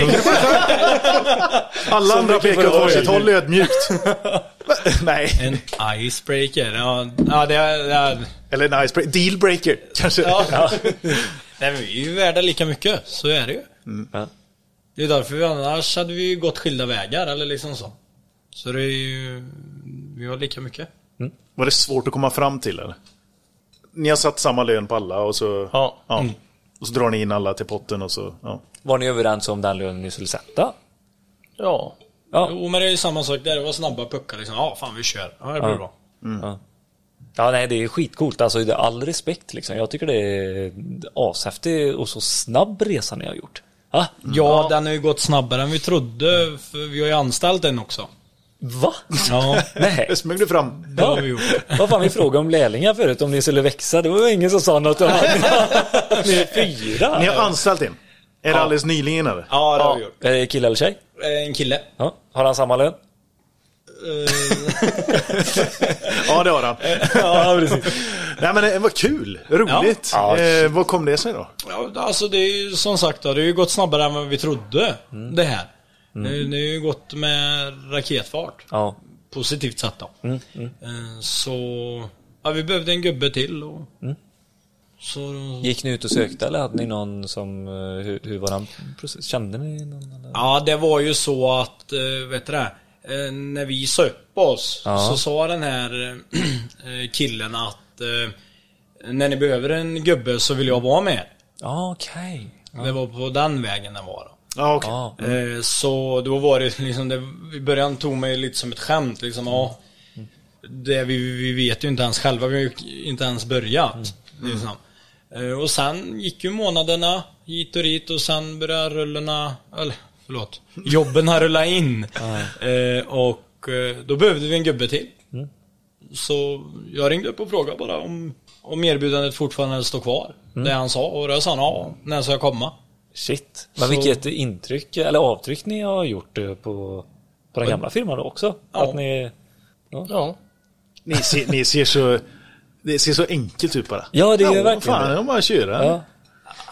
Alla andra pekar åt varsitt håll ödmjukt. Nej. en icebreaker. Ja, ja det är... Är Eller en icebreaker. Dealbreaker kanske. ja. Nej, men vi är ju värda lika mycket. Så är det ju. Ja. Det är därför vi annars hade vi gått skilda vägar eller liksom så. Så det är ju... Vi har lika mycket. Var det svårt att komma fram till eller? Ni har satt samma lön på alla och så... Ja. ja. Och så drar ni in alla till potten och så... Ja. Var ni överens om den lönen ni skulle sätta? Ja. Ja. Jo, men det är ju samma sak där. Det var snabba puckar liksom. Ja, fan vi kör. Ja, det blir bra. Ja, nej, det är skitcoolt. Alltså, det är all respekt liksom. Jag tycker det är ashäftig och så snabb resa ni har gjort. Ah, Ja, den har ju gått snabbare än vi trodde. För vi har ju anställt en också. Va? Ja, Nej. Det smög du fram. det har vi gjort. Vad fan, vi frågade om lärlingar förut, om ni skulle växa. Det var ingen som sa något om att ni är fyra. Ni har anställt en. Är det alldeles nyligen eller? Ja, det har vi gjort. Är det kille eller tjej? Eh, En kille. Ja. Har han samma lön? Ja, det har han. Ja, precis. Nej men det var kul. Roligt. Ja. Eh, vad kom det sig då? Ja, alltså det är ju som sagt det har ju gått snabbare än vad vi trodde. Det här. Det, det har ju gått med raketfart. Ja. Positivt sett då. Eh, Så, ja vi behövde en gubbe till och... Så, Gick ni ut och sökte eller hade ni någon som, eh, hur, hur var den process? Kände ni någon? Eller? ja det var ju så att, eh, vet du det? När vi sa upp oss Ja. så sa den här killen att När ni behöver en gubbe så vill jag vara med. Ja, okej. Det var på den vägen det var då. Ja, okej. Ja. Eh, Så då var det liksom, det, i början tog mig lite som ett skämt liksom. Ja, det, vi, vi vet ju inte ens själva, vi har ju inte ens börjat. Liksom. Eh, Och sen gick ju månaderna hit och dit och sen började rullorna, eller förlåt, jobben har rullat in. Eh, Och då behövde vi en gubbe till. Så jag ringde upp och frågade bara om, om erbjudandet fortfarande står kvar. Det han sa och då sa han ja, när ska jag komma? Shit. Men Så- vilket intryck, eller avtryck ni har gjort eh, på, på den gamla firman då också? Ja. Att ni... Ja. Ni ser, ni ser så... Det ser så enkelt ut bara. Ja, det gör ja, verkligen fan, det. jag bara köra. Ja.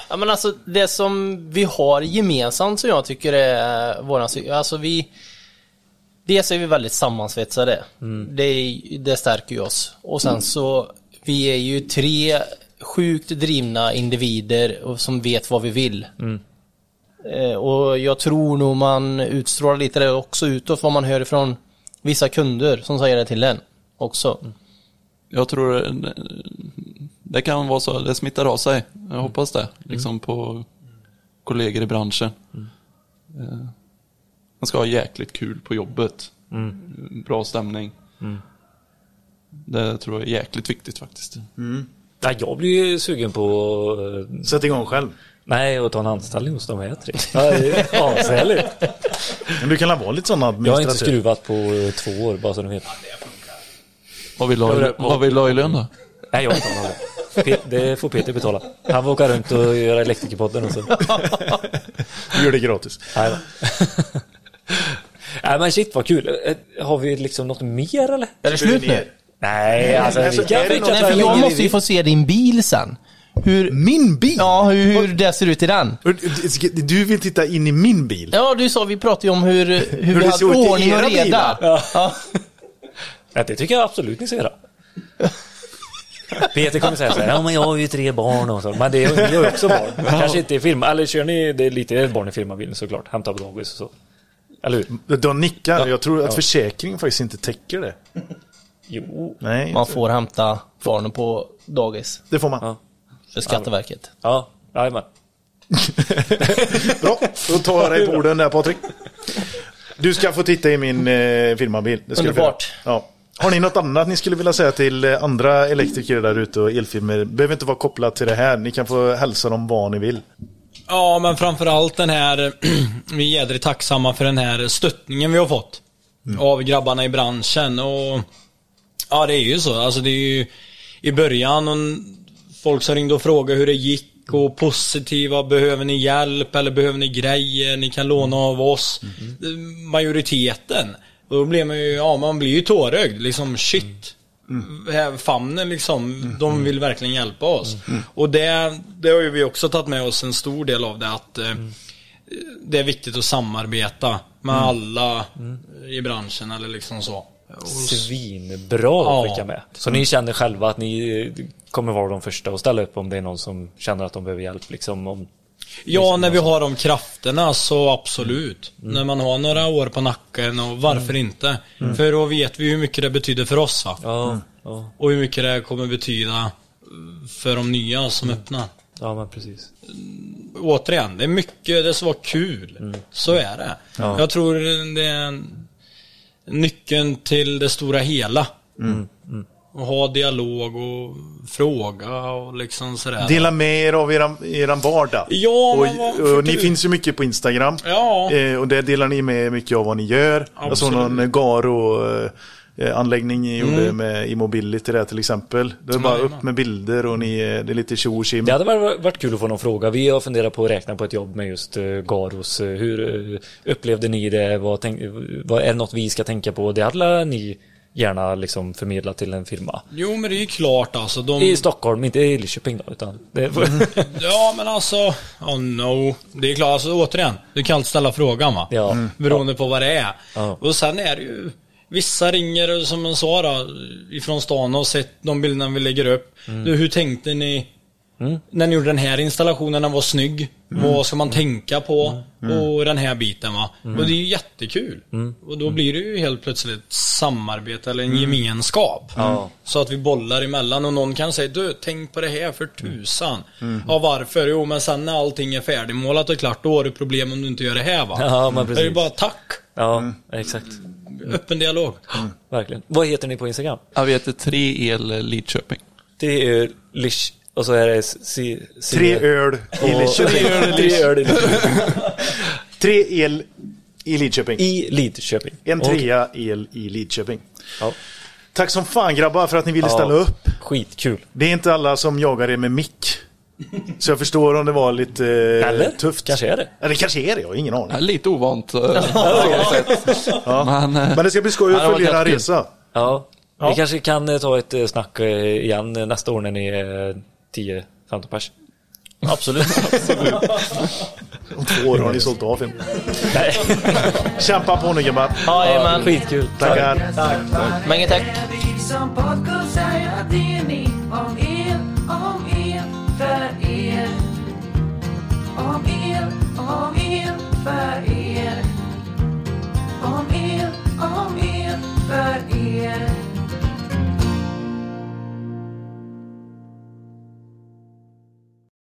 Ja men alltså det som vi har gemensamt som jag tycker är våran sy- Alltså vi Dels är vi väldigt sammansvetsade. Det, är- det stärker ju oss. Och sen så Vi är ju tre sjukt drivna individer som vet vad vi vill. Eh, Och jag tror nog man utstrålar lite det också utåt vad man hör ifrån vissa kunder som säger det till en också. Jag tror eh, det kan vara så, det smittar av sig. Jag hoppas det, liksom på kollegor i branschen. Eh, Man ska ha jäkligt kul på jobbet. Bra stämning. Det tror jag är jäkligt viktigt faktiskt. Nej, jag blir ju sugen på... eh, Sätt igång själv. Nej, att ta en anställning hos de här tre. Ja, det är ashärligt. Men du kan väl vara lite sån Jag har inte administratör? skruvat på eh, två år, bara så ni vet. Vad vill du ha, i- vad vill du ha i lön då? Nej, jag betalar det. Pe- Det får Peter betala. Han får åka runt och göra elektrikerpodden och så. Du gör det gratis. Nej. Nej men shit vad kul. Eh, Har vi liksom något mer eller? Är det slut nu? Nej, alltså vi Alltså, kan fortsätta Nej, för jag måste ju få se din bil sen. Hur, Min bil? ja, hur, hur det ser ut i den. Du vill titta in i min bil? Ja, du sa, vi pratade ju om hur, hur, vi det hade såg ut i ordning och era reda. bilar. Ja. Ja, det tycker jag absolut ni ska göra. Peter kommer säga så här, ja men jag har ju tre barn och så. Men det är, ju också barn. Kanske inte i firma, eller kör ni, det är lite barn i firmabilen såklart. Hämta på dagis och så. Eller hur? De nickar. Jag tror att försäkringen faktiskt inte täcker det. Jo. Nej, Man får hämta barnen på dagis det får man. Ja. för Skatteverket. Ja, jajamän. Bra, då tar jag dig på orden där Patrik. Du ska få titta i min eh, firmabil. Det ska Underbart. Ja. Har ni något annat ni skulle vilja säga till eh, andra elektriker där ute och elfirmor? behöver inte vara kopplat till det här. Ni kan få hälsa dem vad ni vill. Ja, men framförallt den här, vi är jädrigt tacksamma för den här stöttningen vi har fått. Av grabbarna i branschen och Ja, det är ju så. Alltså det är ju i början och folk som ringde och frågade hur det gick och positiva, behöver ni hjälp eller behöver ni grejer, ni kan låna av oss. Majoriteten. Och då blir man ju, ja man blir ju tårögd liksom shit. Här Famnen liksom, de vill verkligen hjälpa oss. Och det, det har ju vi också tagit med oss en stor del av det att eh, det är viktigt att samarbeta med alla i branschen eller liksom så. Svinbra Ja. att skicka med. Så ni känner själva att ni kommer vara de första att ställa upp om det är någon som känner att de behöver hjälp liksom om Ja, när vi har de krafterna så absolut. När man har några år på nacken och varför inte? För då vet vi hur mycket det betyder för oss va? Ja, ja, Och hur mycket det kommer betyda för de nya som öppnar. ja men precis. Återigen, det är mycket, det ska vara kul. Så är det. Jag tror det är en- nyckeln till det stora hela. Och ha dialog och fråga och liksom sådär. Dela med er av eran, eran vardag. Ja, och, vad- och, ni finns ju mycket på Instagram. Ja. Eh, och där delar ni med mycket av vad ni gör. Jag såg Absolut. någon Garo eh, anläggning ni gjorde Mm. med Immobility där till exempel. Det är bara upp med bilder och ni, eh, det är lite tjo och. Det hade varit kul att få någon fråga. Vi har funderat på att räkna på ett jobb med just uh, Garos. Eh, Hur eh, upplevde ni det? Vad, tänk, vad är det något vi ska tänka på? Det hade ni gärna liksom förmedla till en firma. Jo men det är ju klart alltså. De... I Stockholm, inte i Lidköping då. Utan det, Ja men alltså, oh no. Det är klart, alltså återigen. Du kan alltid ställa frågan va? Ja. Beroende på vad det är. Ja. Och sen är det ju Vissa ringer som man sa då, ifrån stan och sett de bilderna vi lägger upp. Du, hur tänkte ni när ni gjorde den här installationen? Den var snygg. Vad ska man tänka på? Och den här biten va. Och det är ju jättekul. Och då blir det ju helt plötsligt ett samarbete eller en gemenskap. Så att vi bollar emellan och någon kan säga du, tänk på det här för tusan. Ja, varför? Jo, men sen när allting är färdigmålat och klart, då har du problem om du inte gör det här va. Ja, men Det är ju precis. bara tack. ja, exakt. Öppen dialog. Verkligen. Vad heter ni på Instagram? Ja, vi heter 3El Lidköping. Det är Lish och så är det C, C, Tre öl i Lidköping. Tre öl i Lidköping. Tre el i Lidköping. I Lidköping. En trea el i Lidköping. Ja. Tack som fan grabbar för att ni ville ställa Ja. upp. Skitkul. Det är inte alla som jagar er med mick. Så jag förstår om det var lite eh, Eller? tufft. Kanske är det. Eller kanske är det, jag har ingen aning. Ja, lite ovant. eh, sett. Men, eh, Men det ska bli skoj Ja, att följa er resa. Ja. Ja. Vi kanske kan eh, ta ett eh, snack eh, igen nästa år när ni är 10-15 pers. Absolut. Om två år har ni sålt av film. Nej. Kämpa på nu gubbar. Jajamän. Skitkul. Tackar. Mange tack. Vi som Om er, om er, för er. Om er, om er, för er.